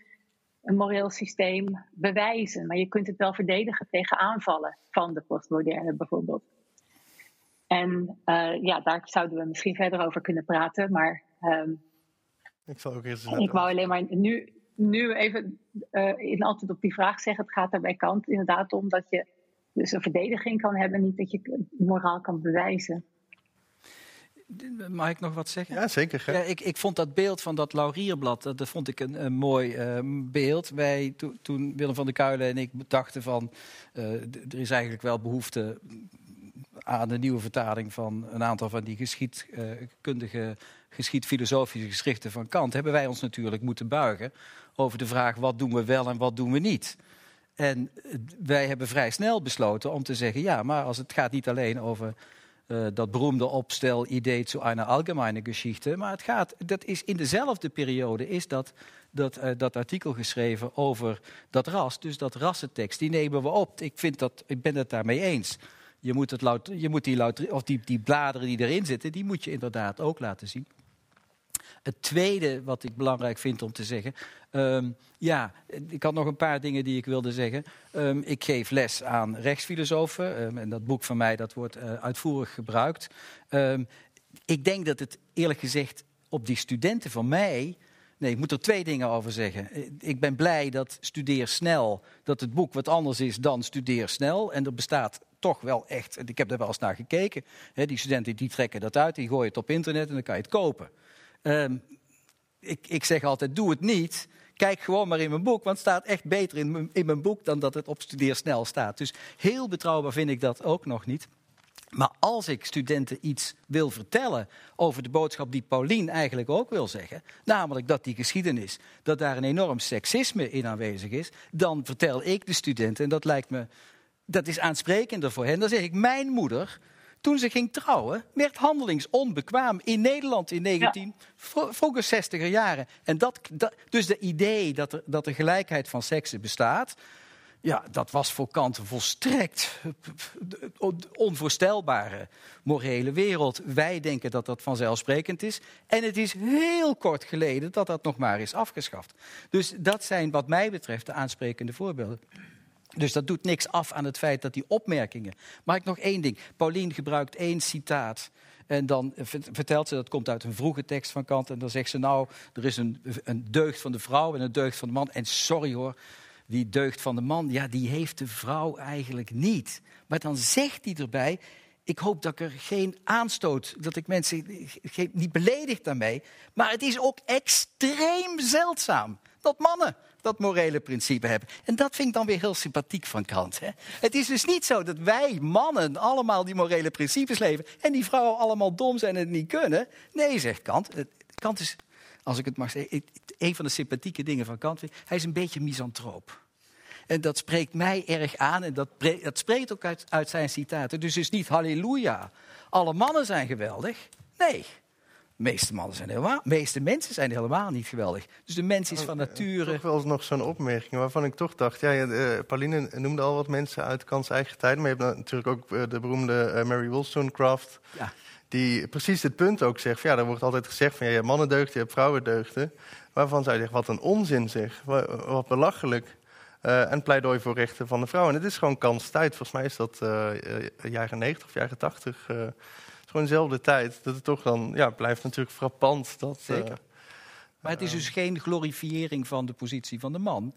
een moreel systeem bewijzen. Maar je kunt het wel verdedigen tegen aanvallen van de postmoderne bijvoorbeeld. En uh, ja, daar zouden we misschien verder over kunnen praten. Maar um, ik, zal ook eens ik wou alleen maar nu, nu even uh, in antwoord op die vraag zeggen. Het gaat er bij Kant inderdaad om dat je dus een verdediging kan hebben. Niet dat je moraal kan bewijzen. Mag ik nog wat zeggen? Ja, zeker. Ja, ik, ik vond dat beeld van dat laurierblad, dat, vond ik een, een mooi uh, beeld. Wij, to, toen Willem van der Kuilen en ik dachten van, uh, er is eigenlijk wel behoefte aan de nieuwe vertaling van een aantal van die geschiedkundige, uh, geschiedfilosofische geschriften van Kant, hebben wij ons natuurlijk moeten buigen over de vraag wat doen we wel en wat doen we niet. En wij hebben vrij snel besloten om te zeggen, ja, maar als het gaat niet alleen over uh, dat beroemde opstel idee zu einer allgemeine Geschichte. Maar het gaat, dat is in dezelfde periode is dat, dat, uh, dat artikel geschreven over dat ras. Dus dat rassentekst, die nemen we op. Ik, vind dat, ik ben het daarmee eens. Je moet, het je moet die, of die, die bladeren die erin zitten, die moet je inderdaad ook laten zien. Het tweede wat ik belangrijk vind om te zeggen. Um, ja, ik had nog een paar dingen die ik wilde zeggen. Um, ik geef les aan rechtsfilosofen. Um, en dat boek van mij dat wordt uh, uitvoerig gebruikt. ik denk dat het eerlijk gezegd op die studenten van mij. Nee, ik moet er twee dingen over zeggen. Ik ben blij dat Studeer Snel, dat het boek wat anders is dan Studeer Snel. En er bestaat toch wel echt, ik heb er wel eens naar gekeken. die studenten die trekken dat uit, die gooien het op internet en dan kan je het kopen. Um, ik, ik zeg altijd, doe het niet. Kijk gewoon maar in mijn boek, want het staat echt beter in mijn, in mijn boek dan dat het op Studeersnel staat. Dus heel betrouwbaar vind ik dat ook nog niet. Maar als ik studenten iets wil vertellen over de boodschap die Paulien eigenlijk ook wil zeggen, namelijk dat die geschiedenis, dat daar een enorm seksisme in aanwezig is, dan vertel ik de studenten, en dat lijkt me, dat is aansprekender voor hen, dan zeg ik, mijn moeder toen ze ging trouwen, werd handelingsonbekwaam in Nederland in 19, ja. vroeger 60er jaren. En dat, dat, dus de idee dat er, dat er gelijkheid van seksen bestaat, ja, dat was voor Kant een volstrekt onvoorstelbare morele wereld. Wij denken dat dat vanzelfsprekend is. En het is heel kort geleden dat dat nog maar is afgeschaft. Dus dat zijn wat mij betreft de aansprekende voorbeelden. Dus dat doet niks af aan het feit dat die opmerkingen. Mag ik nog één ding? Paulien gebruikt één citaat. En dan vertelt ze, dat komt uit een vroege tekst van Kant. En dan zegt ze, nou, er is een, een deugd van de vrouw en een deugd van de man. En sorry hoor, die deugd van de man, ja, die heeft de vrouw eigenlijk niet. Maar dan zegt hij erbij, ik hoop dat ik er geen aanstoot, dat ik mensen niet beledigd daarmee. Maar het is ook extreem zeldzaam dat mannen dat morele principe hebben. En dat vind ik dan weer heel sympathiek van Kant. Hè? Het is dus niet zo dat wij mannen allemaal die morele principes leven en die vrouwen allemaal dom zijn en het niet kunnen. Nee, zegt Kant. Kant is, als ik het mag zeggen, een van de sympathieke dingen van Kant. Hij is een beetje misantroop. En dat spreekt mij erg aan en dat, spreekt ook uit, uit zijn citaten. Dus het is niet halleluja, alle mannen zijn geweldig. Nee, meeste mannen zijn helemaal, meeste mensen zijn helemaal niet geweldig. Dus de mens is van nature. Toch wel nog zo'n opmerking waarvan ik toch dacht. Ja, uh, Pauline noemde al wat mensen uit Kans eigen tijd. Maar je hebt natuurlijk ook uh, de beroemde uh, Mary Wollstonecraft. Ja. Die precies dit punt ook zegt. Van, ja, er wordt altijd gezegd van ja, je hebt mannendeugden, je hebt vrouwendeugden. Waarvan zij zegt, wat een onzin zeg. Wat, wat belachelijk. Uh, en pleidooi voor rechten van de vrouw. En het is gewoon kans tijd. Volgens mij is dat uh, jaren 90 of jaren 80. Uh, het is gewoon dezelfde tijd. Dat het toch dan ja, blijft natuurlijk frappant. Dat, Zeker. maar het is dus geen glorifiëring van de positie van de man.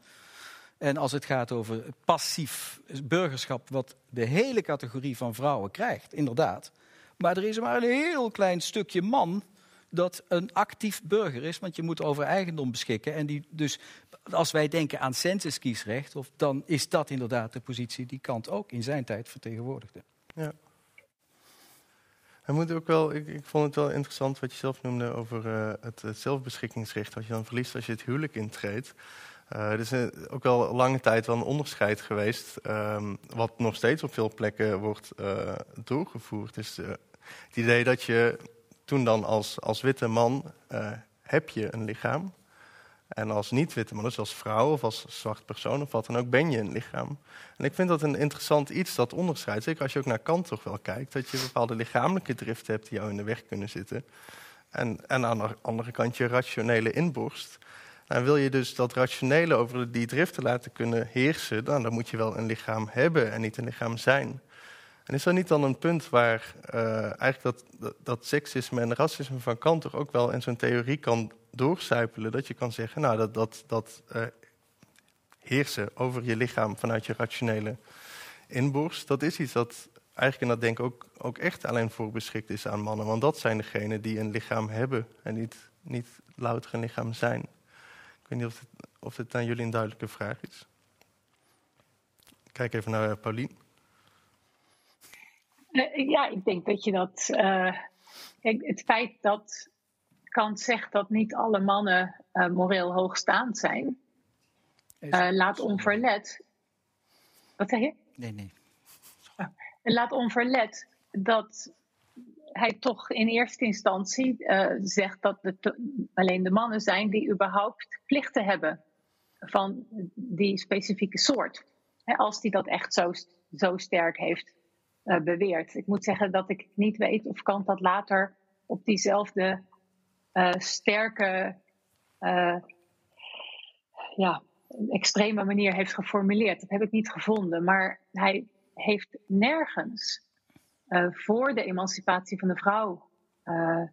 En als het gaat over passief burgerschap, wat de hele categorie van vrouwen krijgt, inderdaad. Maar er is maar een heel klein stukje man dat een actief burger is, want je moet over eigendom beschikken. En die, dus als wij denken aan censuskiesrecht, of, dan is dat inderdaad de positie die Kant ook in zijn tijd vertegenwoordigde. Ja. Moet ook wel, ik, ik, vond het wel interessant wat je zelf noemde over uh, het, zelfbeschikkingsrecht, wat je dan verliest als je het huwelijk intreedt. Uh, er is ook wel lange tijd wel een onderscheid geweest, um, wat nog steeds op veel plekken wordt doorgevoerd. Is het idee dat je toen dan als, als witte man heb je een lichaam, en als niet-witte man, dus als vrouw of als zwart persoon of wat dan ook, ben je een lichaam. En ik vind dat een interessant iets, dat onderscheid. Zeker als je ook naar Kant toch wel kijkt. Dat je bepaalde lichamelijke driften hebt die jou in de weg kunnen zitten. En, en aan de andere kant je rationele inborst. En wil je dus dat rationele over die driften laten kunnen heersen, dan, dan moet je wel een lichaam hebben en niet een lichaam zijn. En is er niet dan een punt waar uh, eigenlijk dat, dat, dat, seksisme en racisme van Kant toch ook wel in zo'n theorie kan doorcijpelen? Dat je kan zeggen, nou, dat, dat, dat uh, heersen over je lichaam vanuit je rationele inborst, dat is iets dat eigenlijk in dat denken ook, ook echt alleen voor beschikt is aan mannen. Want dat zijn degenen die een lichaam hebben en niet, niet louter een lichaam zijn. Ik weet niet of dit, of dit aan jullie een duidelijke vraag is. Kijk even naar uh, Paulien. Uh, ja, ik denk dat je dat. Het feit dat Kant zegt dat niet alle mannen uh, moreel hoogstaand zijn, laat onverlet. Wat zeg je? Nee, nee. Oh, laat onverlet dat hij toch in eerste instantie zegt dat het alleen de mannen zijn die überhaupt plichten hebben van die specifieke soort. Hè, als die dat echt zo, zo sterk heeft beweert. Ik moet zeggen dat ik niet weet of Kant dat later op diezelfde uh, sterke, uh, ja, extreme manier heeft geformuleerd. Dat heb ik niet gevonden. Maar hij heeft nergens voor de emancipatie van de vrouw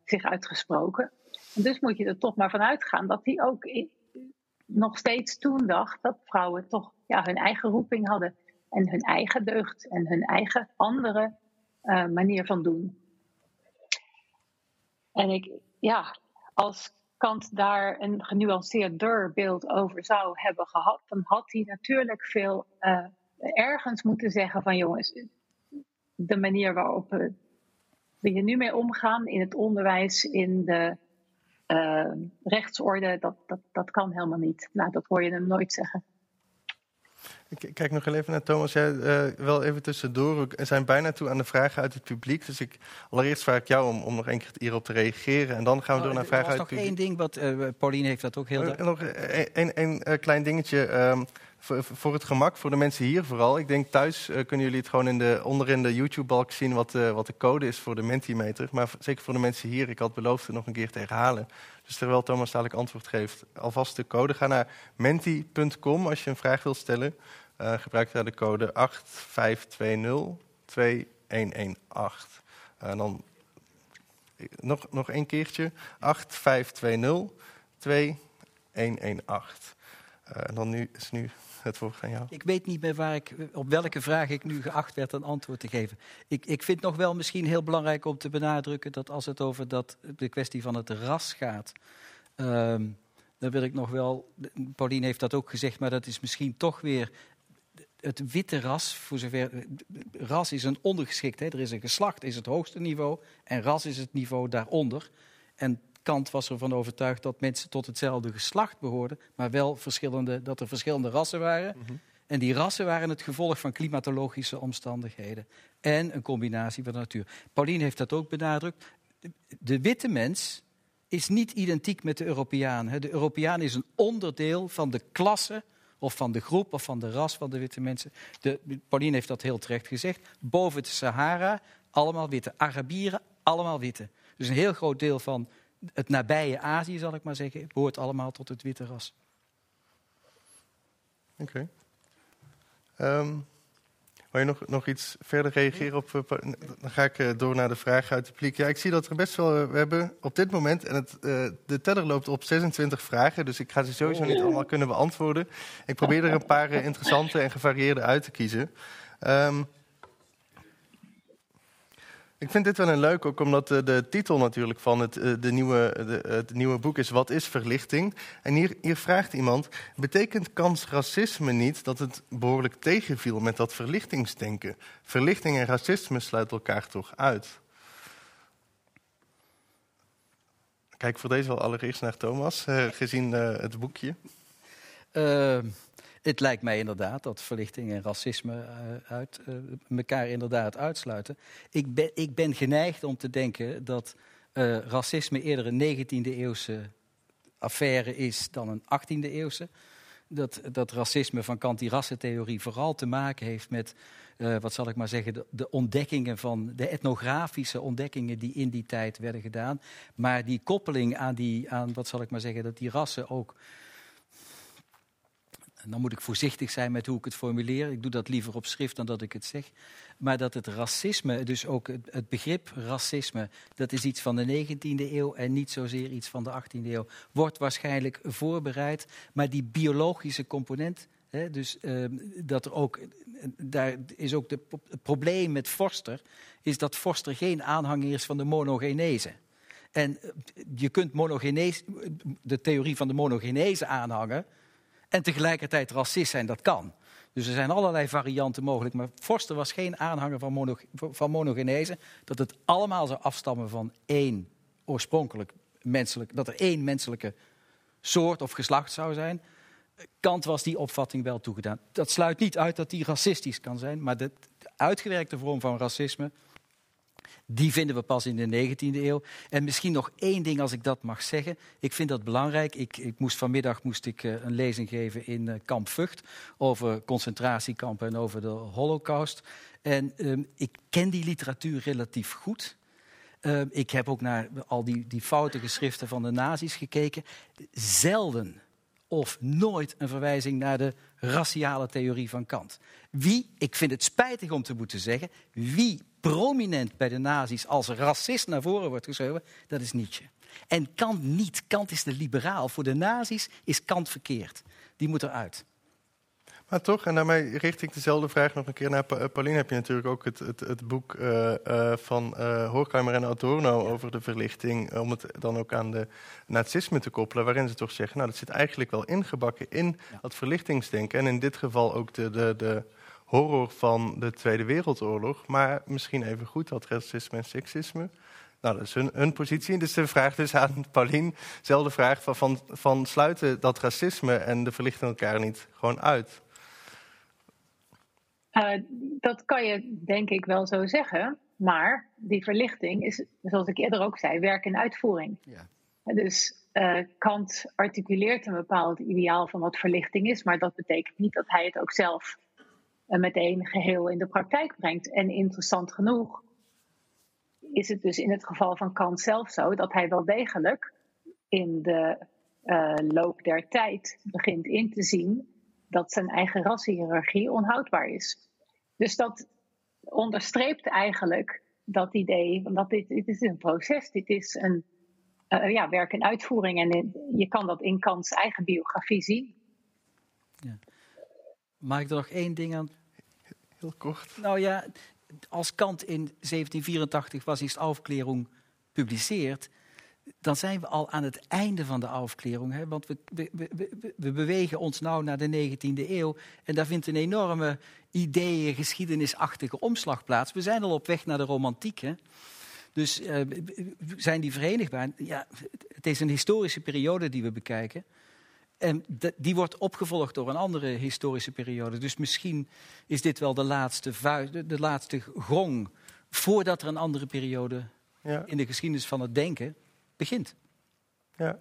zich uitgesproken. En dus moet je er toch maar van uitgaan dat hij ook nog steeds toen dacht dat vrouwen toch ja, hun eigen roeping hadden en hun eigen deugd en hun eigen andere manier van doen. En ik, ja, als Kant daar een genuanceerder beeld over zou hebben gehad, dan had hij natuurlijk veel uh, ergens moeten zeggen van jongens, de manier waarop we, hier nu mee omgaan in het onderwijs, in de uh, rechtsorde, dat, dat, dat kan helemaal niet. Nou, dat hoor je hem nooit zeggen. Ik kijk nog even naar Thomas. Jij, uh, wel even tussendoor. We zijn bijna toe aan de vragen uit het publiek. Dus ik, allereerst vraag ik jou om, om nog één keer hierop te reageren. En dan gaan we oh, door naar vragen uit het publiek. nog één ding, wat uh, Pauline heeft dat ook heel... Uh, nog één klein dingetje. Um, voor, voor, het gemak, voor de mensen hier vooral. Ik denk thuis kunnen jullie het gewoon in de, onderin de YouTube-balk zien... Wat, wat de code is voor de Mentimeter. Maar zeker voor de mensen hier, ik had beloofd het nog een keer te herhalen. Dus terwijl Thomas dadelijk antwoord geeft, alvast de code. Ga naar menti.com als je een vraag wilt stellen. Uh, gebruik daar de code 8520 2118. En dan nog, nog een keertje. 8520 2118. Uh, en dan nu is nu jou. Ik weet niet meer waar ik, op welke vraag ik nu geacht werd een antwoord te geven. Ik, ik vind nog wel misschien heel belangrijk om te benadrukken dat als het over dat, de kwestie van het ras gaat. Um, dan wil ik nog wel. Pauline heeft dat ook gezegd, maar dat is misschien toch weer het witte ras, voor zover. Ras is een ondergeschikt. Hè. Er is een geslacht, is het hoogste niveau. En ras is het niveau daaronder. En Kant was ervan overtuigd dat mensen tot hetzelfde geslacht behoorden, maar wel verschillende, dat er verschillende rassen waren. Mhm. En die rassen waren het gevolg van klimatologische omstandigheden en een combinatie van de natuur. Pauline heeft dat ook benadrukt. De witte mens is niet identiek met de Europeaan. De Europeaan is een onderdeel van de klasse of van de groep of van de ras van de witte mensen. De, Pauline heeft dat heel terecht gezegd. Boven de Sahara, allemaal witte. Arabieren, allemaal witte. Dus een heel groot deel van het nabije Azië, zal ik maar zeggen, behoort allemaal tot het witte ras. Oké. Ehm, wil je nog, nog iets verder reageren op? Eh, dan ga ik eh, door naar de vraag uit de publiek. Ja, ik zie dat er best wel. Eh, we hebben op dit moment. En het, de teller loopt op 26 vragen. Dus ik ga ze sowieso niet allemaal kunnen beantwoorden. Ik probeer er een paar interessante en gevarieerde uit te kiezen. Um, ik vind dit wel een leuk, ook omdat de, de titel natuurlijk van het, eh, de nieuwe, de, het nieuwe boek is Wat is verlichting? En hier, hier vraagt iemand, betekent kans racisme niet dat het behoorlijk tegenviel met dat verlichtingsdenken? Verlichting en racisme sluiten elkaar toch uit? Kijk voor deze wel allereerst naar Thomas, uh, gezien het boekje. Uh, het lijkt mij inderdaad dat verlichting en racisme uh, uit, uh, elkaar inderdaad uitsluiten. Ik ben, ik ben geneigd om te denken dat uh, racisme eerder een 19e eeuwse affaire is dan een 18e eeuwse. Dat, dat racisme van Kant, die rassentheorie, vooral te maken heeft met, wat zal ik maar zeggen, de, de, ontdekkingen van, de etnografische ontdekkingen die in die tijd werden gedaan. Maar die koppeling aan die, aan, wat zal ik maar zeggen, dat die rassen ook dan moet ik voorzichtig zijn met hoe ik het formuleer. Ik doe dat liever op schrift dan dat ik het zeg. Maar dat het racisme, dus ook het, begrip racisme, dat is iets van de 19e eeuw en niet zozeer iets van de 18e eeuw. Wordt waarschijnlijk voorbereid, maar die biologische component. Dus ehm, dat er ook, daar is ook de, het probleem met Forster, is dat Forster geen aanhanger is van de monogenese. En eh, je kunt monogenese, de theorie van de monogenese aanhangen, en tegelijkertijd racist zijn, dat kan. Dus er zijn allerlei varianten mogelijk. Maar Forster was geen aanhanger van, mono, van monogenese. Dat het allemaal zou afstammen van één oorspronkelijk menselijk. Dat er één menselijke soort of geslacht zou zijn. Kant was die opvatting wel toegedaan. Dat sluit niet uit dat die racistisch kan zijn. Maar de uitgewerkte vorm van racisme die vinden we pas in de 19e eeuw. En misschien nog één ding als ik dat mag zeggen. Ik vind dat belangrijk. Ik, ik moest vanmiddag moest ik, uh, een lezing geven in uh, Kamp Vught over concentratiekampen en over de holocaust. En um, ik ken die literatuur relatief goed. Uh, ik heb ook naar al die, die foute geschriften van de nazi's gekeken. Zelden of nooit een verwijzing naar de raciale theorie van Kant. Wie, ik vind het spijtig om te moeten zeggen, wie prominent bij de nazi's als racist naar voren wordt geschoven, dat is Nietzsche. En Kant niet. Kant is de liberaal. Voor de nazi's is Kant verkeerd. Die moet eruit. Maar toch, en daarmee richt ik dezelfde vraag nog een keer naar pa Pauline. Heb je natuurlijk ook het, het, het boek uh, uh, van uh, Horkheimer en Adorno over de verlichting. Om het dan ook aan de nazisme te koppelen. Waarin ze toch zeggen, nou dat zit eigenlijk wel ingebakken in ja. dat verlichtingsdenken. En in dit geval ook de, de, de horror van de Tweede Wereldoorlog. Maar misschien even goed dat racisme en seksisme. Nou, dat is hun, hun positie. Dus de vraag dus aan Paulien, dezelfde vraag van, van, van sluiten dat racisme en de verlichting elkaar niet gewoon uit? Uh, dat kan je denk ik wel zo zeggen. Maar die verlichting is, zoals ik eerder ook zei, werk en uitvoering. Ja. Dus uh, Kant articuleert een bepaald ideaal van wat verlichting is, maar dat betekent niet dat hij het ook zelf meteen geheel in de praktijk brengt. En interessant genoeg is het dus in het geval van Kant zelf zo dat hij wel degelijk in de uh, loop der tijd begint in te zien dat zijn eigen rassenhierarchie onhoudbaar is. Dus dat onderstreept eigenlijk dat idee, want dit, dit is een proces, dit is een uh, ja, werk en uitvoering. En je kan dat in Kants eigen biografie zien. Ja. Ik er nog één ding aan? Heel kort. Nou ja, als Kant in 1784 was is Aufklärung publiceert, dan zijn we al aan het einde van de Aufklärung. Hè? Want we, we, bewegen ons nou naar de 19e eeuw. En daar vindt een enorme ideeën, geschiedenisachtige omslag plaats. We zijn al op weg naar de romantiek. Hè? Dus uh, zijn die verenigbaar? Ja, het is een historische periode die we bekijken. En die wordt opgevolgd door een andere historische periode. Dus misschien is dit wel de laatste, de, de laatste gong voordat er een andere periode ja. in de geschiedenis van het denken begint. Ja.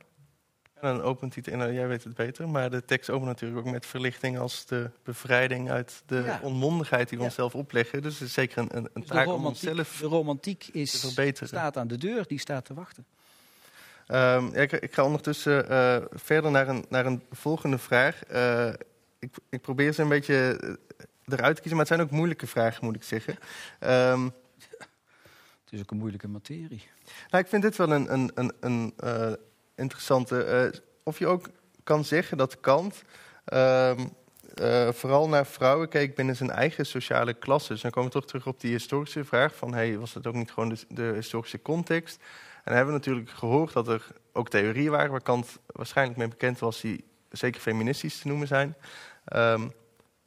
En dan opent hij, het, en jij weet het beter, maar de tekst opent natuurlijk ook met verlichting als de bevrijding uit de Ja. onmondigheid die we Ja. onszelf opleggen. Dus het is zeker een, een, een Dus taak om onszelf de romantiek te is, verbeteren. staat aan de deur, die staat te wachten. Ehm, ja, ik, ik ga ondertussen eh, verder naar een, naar een volgende vraag. Eh, ik, ik probeer ze een beetje eh, eruit te kiezen, maar het zijn ook moeilijke vragen, moet ik zeggen. Ehm, Het is ook een moeilijke materie. nou, ik vind dit wel een, een, een, een interessante. of je ook kan zeggen dat Kant ehm, eh, vooral naar vrouwen keek binnen zijn eigen sociale klasse. Dus dan komen we toch terug op die historische vraag van... Hey, was dat ook niet gewoon de, de historische context? En hebben we natuurlijk gehoord dat er ook theorieën waren... waar Kant waarschijnlijk mee bekend was... die zeker feministisch te noemen zijn. Ehm,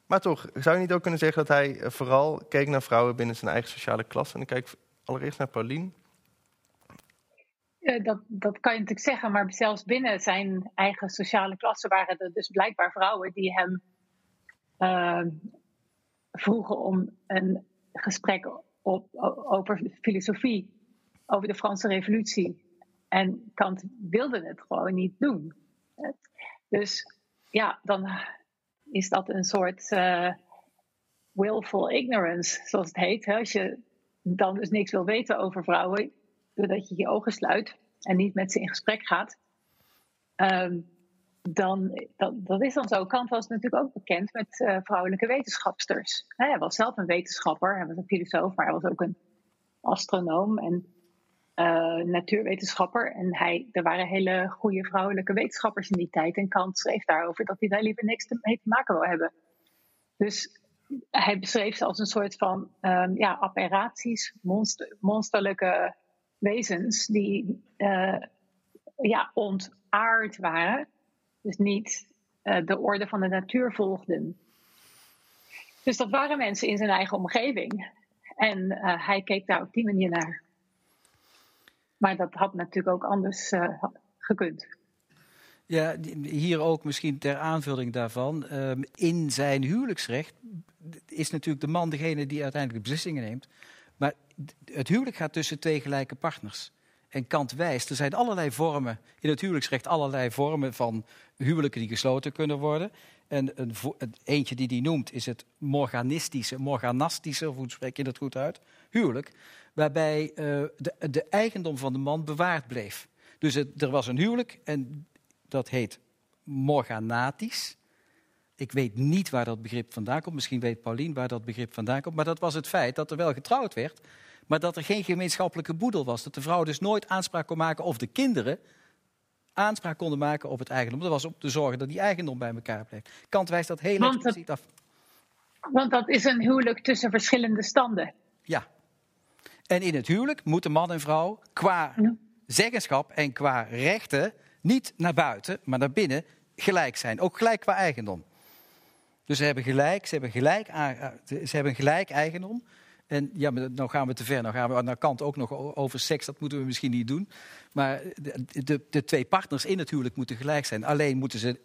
maar toch, zou je niet ook kunnen zeggen dat hij eh, vooral keek naar vrouwen binnen zijn eigen sociale klasse? En ik kijk allereerst naar Paulien. Eh, dat, dat kan je natuurlijk zeggen, maar zelfs binnen zijn eigen sociale klasse waren er dus blijkbaar vrouwen die hem eh, vroegen om een gesprek op, over filosofie, over de Franse Revolutie. En Kant wilde het gewoon niet doen. Dus ja, dan is dat een soort eh, willful ignorance, zoals het heet. Als je dan dus niks wil weten over vrouwen, doordat je je ogen sluit en niet met ze in gesprek gaat, ehm, dan dat, dat is dan zo. Kant was natuurlijk ook bekend met eh, vrouwelijke wetenschapsters. Hij was zelf een wetenschapper, hij was een filosoof, maar hij was ook een astronoom en eh, natuurwetenschapper. En hij, er waren hele goede vrouwelijke wetenschappers in die tijd. En Kant schreef daarover dat hij daar liever niks mee te maken wil hebben. Dus hij beschreef ze als een soort van ehm, ja, aberraties, monster, monsterlijke wezens die eh, ja, ontaard waren. Dus niet eh, de orde van de natuur volgden. Dus dat waren mensen in zijn eigen omgeving. En hij keek daar op die manier naar. Maar dat had natuurlijk ook anders eh, gekund. Ja, hier ook misschien ter aanvulling daarvan. ehm, in zijn huwelijksrecht is natuurlijk de man degene die uiteindelijk de beslissingen neemt. Maar het huwelijk gaat tussen twee gelijke partners. En Kant wijst, er zijn allerlei vormen, in het huwelijksrecht allerlei vormen van huwelijken die gesloten kunnen worden. En een, eentje die hij noemt is het morganistische, morganastische, of hoe spreek je dat goed uit? Huwelijk, waarbij eh, de, eigendom van de man bewaard bleef. Dus er was een huwelijk en dat heet morganatisch. Ik weet niet waar dat begrip vandaan komt. Misschien weet Paulien waar dat begrip vandaan komt. Maar dat was het feit dat er wel getrouwd werd, maar dat er geen gemeenschappelijke boedel was. Dat de vrouw dus nooit aanspraak kon maken of de kinderen aanspraak konden maken op het eigendom. Dat was om te zorgen dat die eigendom bij elkaar bleef. Kant wijst dat heel Want dat- expliciet af. Want dat is een huwelijk tussen verschillende standen. Ja. En in het huwelijk moeten man en vrouw qua Ja. zeggenschap en qua rechten niet naar buiten, maar naar binnen gelijk zijn. Ook gelijk qua eigendom. Dus ze hebben gelijk, ze hebben gelijk, ze hebben gelijk eigendom. En ja, maar nou gaan we te ver. Nou gaan we naar kant ook nog over seks. Dat moeten we misschien niet doen. Maar de, de, de twee partners in het huwelijk moeten gelijk zijn. Alleen moeten ze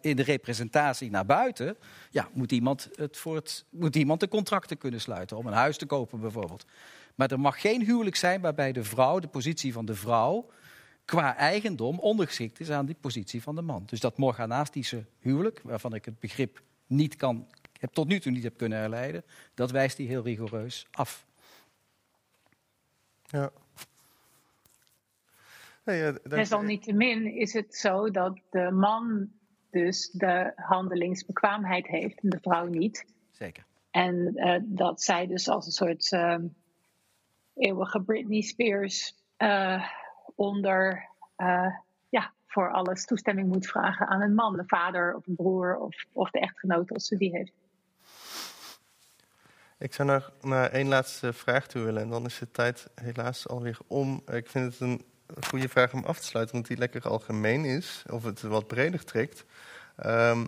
in de representatie naar buiten. Ja, moet iemand, het voor het, moet iemand de contracten kunnen sluiten. Om een huis te kopen bijvoorbeeld. Maar er mag geen huwelijk zijn waarbij de vrouw, de positie van de vrouw. qua eigendom ondergeschikt is aan die positie van de man. Dus dat morganastische huwelijk, waarvan ik het begrip niet kan, heb tot nu toe niet heb kunnen herleiden, dat wijst hij heel rigoureus af. Ja. Nee, ja, Desalniettemin is het zo dat de man dus de handelingsbekwaamheid heeft en de vrouw niet. Zeker. En eh, dat zij dus als een soort ehm, eeuwige Britney Spears eh, onder, eh, ja, voor alles toestemming moet vragen aan een man, de vader of een broer of, of de echtgenoot als ze die heeft. Ik zou nog naar één laatste vraag toe willen. En dan is de tijd helaas alweer om. Ik vind het een goede vraag om af te sluiten, omdat die lekker algemeen is. Of het wat breder trekt. Ehm,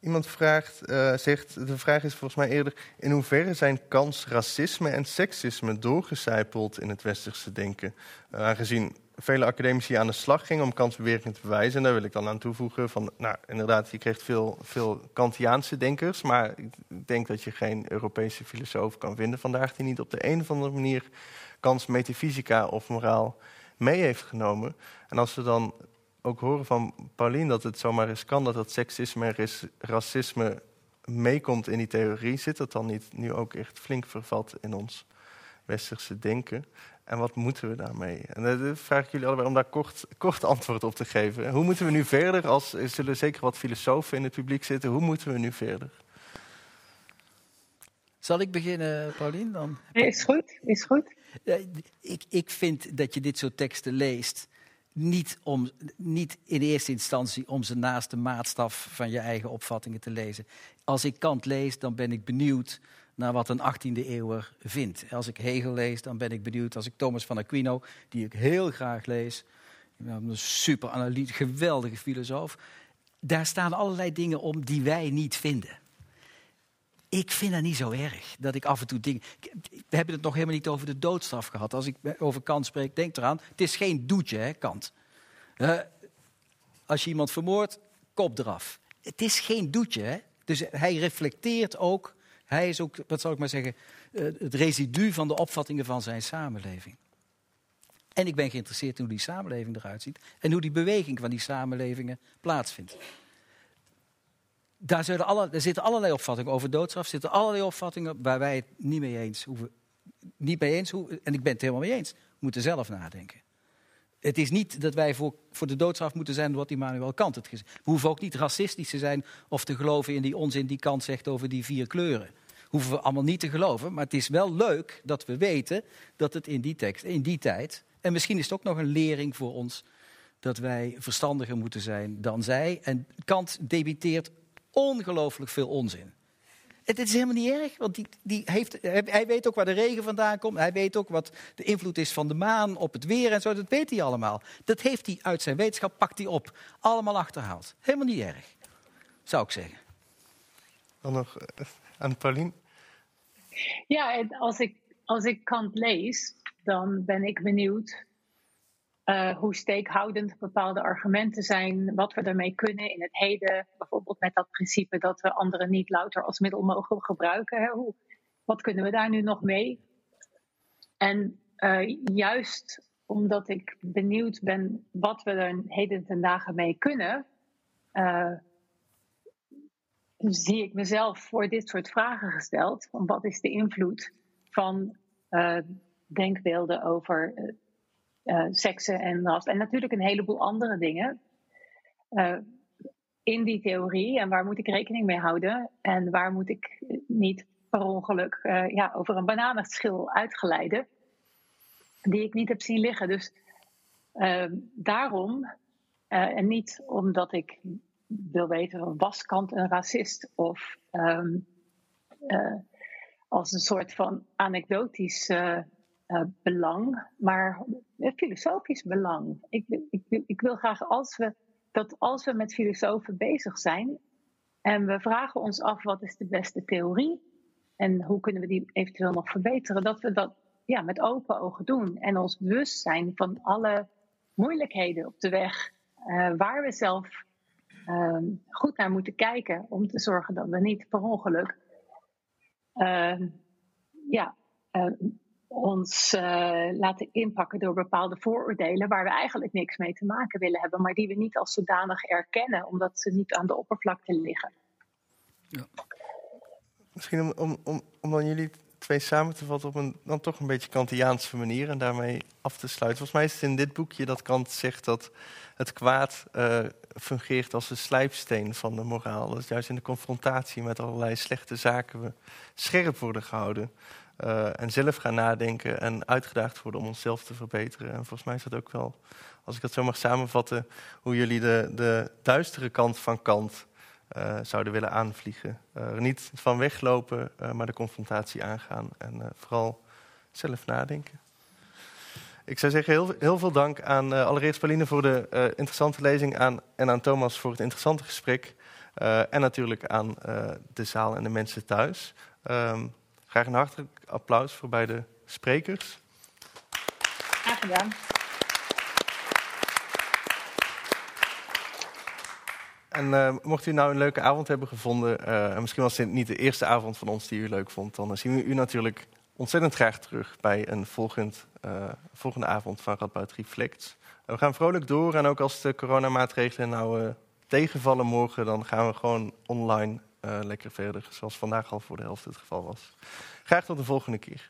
iemand vraagt, eh, zegt, de vraag is volgens mij eerder... in hoeverre zijn kans racisme en seksisme doorgecijpeld in het westerse denken? Eh, aangezien vele academici aan de slag gingen om kansbewegingen te bewijzen. En daar wil ik dan aan toevoegen van, nou inderdaad, je kreeg veel, veel Kantiaanse denkers, maar ik denk dat je geen Europese filosoof kan vinden vandaag die niet op de een of andere manier kans metafysica of moraal mee heeft genomen. En als we dan ook horen van Paulien dat het zomaar eens kan dat dat seksisme en racisme meekomt in die theorie, zit dat dan niet nu ook echt flink vervat in ons westerse denken? En wat moeten we daarmee? En dat vraag ik jullie allebei om daar kort, kort antwoord op te geven. Hoe moeten we nu verder? Als, er zullen zeker wat filosofen in het publiek zitten. Hoe moeten we nu verder? Zal ik beginnen, Paulien? Dan? Is goed, is goed. Ik, ik vind dat je dit soort teksten leest niet, om, niet in eerste instantie om ze naast de maatstaf van je eigen opvattingen te lezen. Als ik Kant lees, dan ben ik benieuwd naar wat een 18e eeuwer vindt. Als ik Hegel lees, dan ben ik benieuwd. Als ik Thomas van Aquino, die ik heel graag lees, een super analytisch, geweldige filosoof. Daar staan allerlei dingen om die wij niet vinden. Ik vind dat niet zo erg dat ik af en toe dingen. We hebben het nog helemaal niet over de doodstraf gehad. Als ik over Kant spreek, denk eraan. Het is geen doetje, hè, Kant. Als je iemand vermoordt, kop eraf. Het is geen doetje. Dus hij reflecteert ook. Hij is ook, wat zal ik maar zeggen, uh, het residu van de opvattingen van zijn samenleving. En ik ben geïnteresseerd in hoe die samenleving eruit ziet en hoe die beweging van die samenlevingen plaatsvindt daar, er zitten allerlei opvattingen over doodstraf. Zitten allerlei opvattingen waar wij het niet mee eens hoeven. Niet mee eens, en ik ben het helemaal mee eens. Moeten zelf nadenken. Het is niet dat wij voor, voor de doodstraf moeten zijn wat Immanuel Kant het gezegd. We hoeven ook niet racistisch te zijn of te geloven in die onzin die Kant zegt over die vier kleuren. Hoeven we allemaal niet te geloven. Maar het is wel leuk dat we weten dat het in die tekst, in die tijd. En misschien is het ook nog een lering voor ons dat wij verstandiger moeten zijn dan zij. En Kant debiteert ongelooflijk veel onzin. Het is helemaal niet erg, want die, die heeft, hij weet ook waar de regen vandaan komt. Hij weet ook wat de invloed is van de maan op het weer en zo. Dat weet hij allemaal. Dat heeft hij uit zijn wetenschap, pakt hij op. Allemaal achterhaald. Helemaal niet erg, zou ik zeggen. Dan nog uh, aan Paulien. Ja, als ik, als ik Kant lees, dan ben ik benieuwd uh, hoe steekhoudend bepaalde argumenten zijn, wat we daarmee kunnen in het heden. Bijvoorbeeld met dat principe dat we anderen niet louter als middel mogen gebruiken. Hè? Hoe, wat kunnen we daar nu nog mee? En uh, juist omdat ik benieuwd ben wat we er heden ten dagen mee kunnen, uh, zie ik mezelf voor dit soort vragen gesteld. Van wat is de invloed van denkbeelden over uh, seksen en ras. En natuurlijk een heleboel andere dingen in die theorie. En waar moet ik rekening mee houden? En waar moet ik niet per ongeluk ja, over een bananenschil uitgeleiden, die ik niet heb zien liggen. Dus daarom, en niet omdat ik wil weten, was Kant een racist? Of um, als een soort van anekdotisch uh, belang, maar filosofisch belang. Ik, ik, ik, wil graag als we, dat als we met filosofen bezig zijn en we vragen ons af wat is de beste theorie en hoe kunnen we die eventueel nog verbeteren, dat we dat ja, met open ogen doen en ons bewust zijn van alle moeilijkheden op de weg waar we zelf uh, goed naar moeten kijken om te zorgen dat we niet per ongeluk uh, ja, ons uh, laten inpakken door bepaalde vooroordelen waar we eigenlijk niks mee te maken willen hebben, maar die we niet als zodanig erkennen, omdat ze niet aan de oppervlakte liggen. Ja. Misschien om, om, om, om dan jullie twee samen te vatten op een dan toch een beetje Kantiaanse manier en daarmee af te sluiten. Volgens mij is het in dit boekje dat Kant zegt dat het kwaad uh, fungeert als een slijpsteen van de moraal. Dat juist in de confrontatie met allerlei slechte zaken we scherp worden gehouden. Uh, en zelf gaan nadenken en uitgedaagd worden om onszelf te verbeteren. En volgens mij is dat ook wel, als ik dat zo mag samenvatten, hoe jullie de, de duistere kant van Kant uh, zouden willen aanvliegen. Uh, niet van weglopen, maar de confrontatie aangaan en vooral zelf nadenken. Ik zou zeggen, heel, heel veel dank aan allereerst Pauline voor de interessante lezing aan, en aan Thomas voor het interessante gesprek. en natuurlijk aan de zaal en de mensen thuis. Um, Graag een hartelijk applaus voor beide sprekers. Graag gedaan. En uh, mocht u nou een leuke avond hebben gevonden, uh, en misschien was dit niet de eerste avond van ons die u leuk vond, dan zien we u natuurlijk ontzettend graag terug bij een volgend, uh, volgende avond van Radboud Reflect. we gaan vrolijk door en ook als de coronamaatregelen nou uh, tegenvallen morgen, dan gaan we gewoon online uh, lekker verder, zoals vandaag al voor de helft het geval was. Graag tot de volgende keer.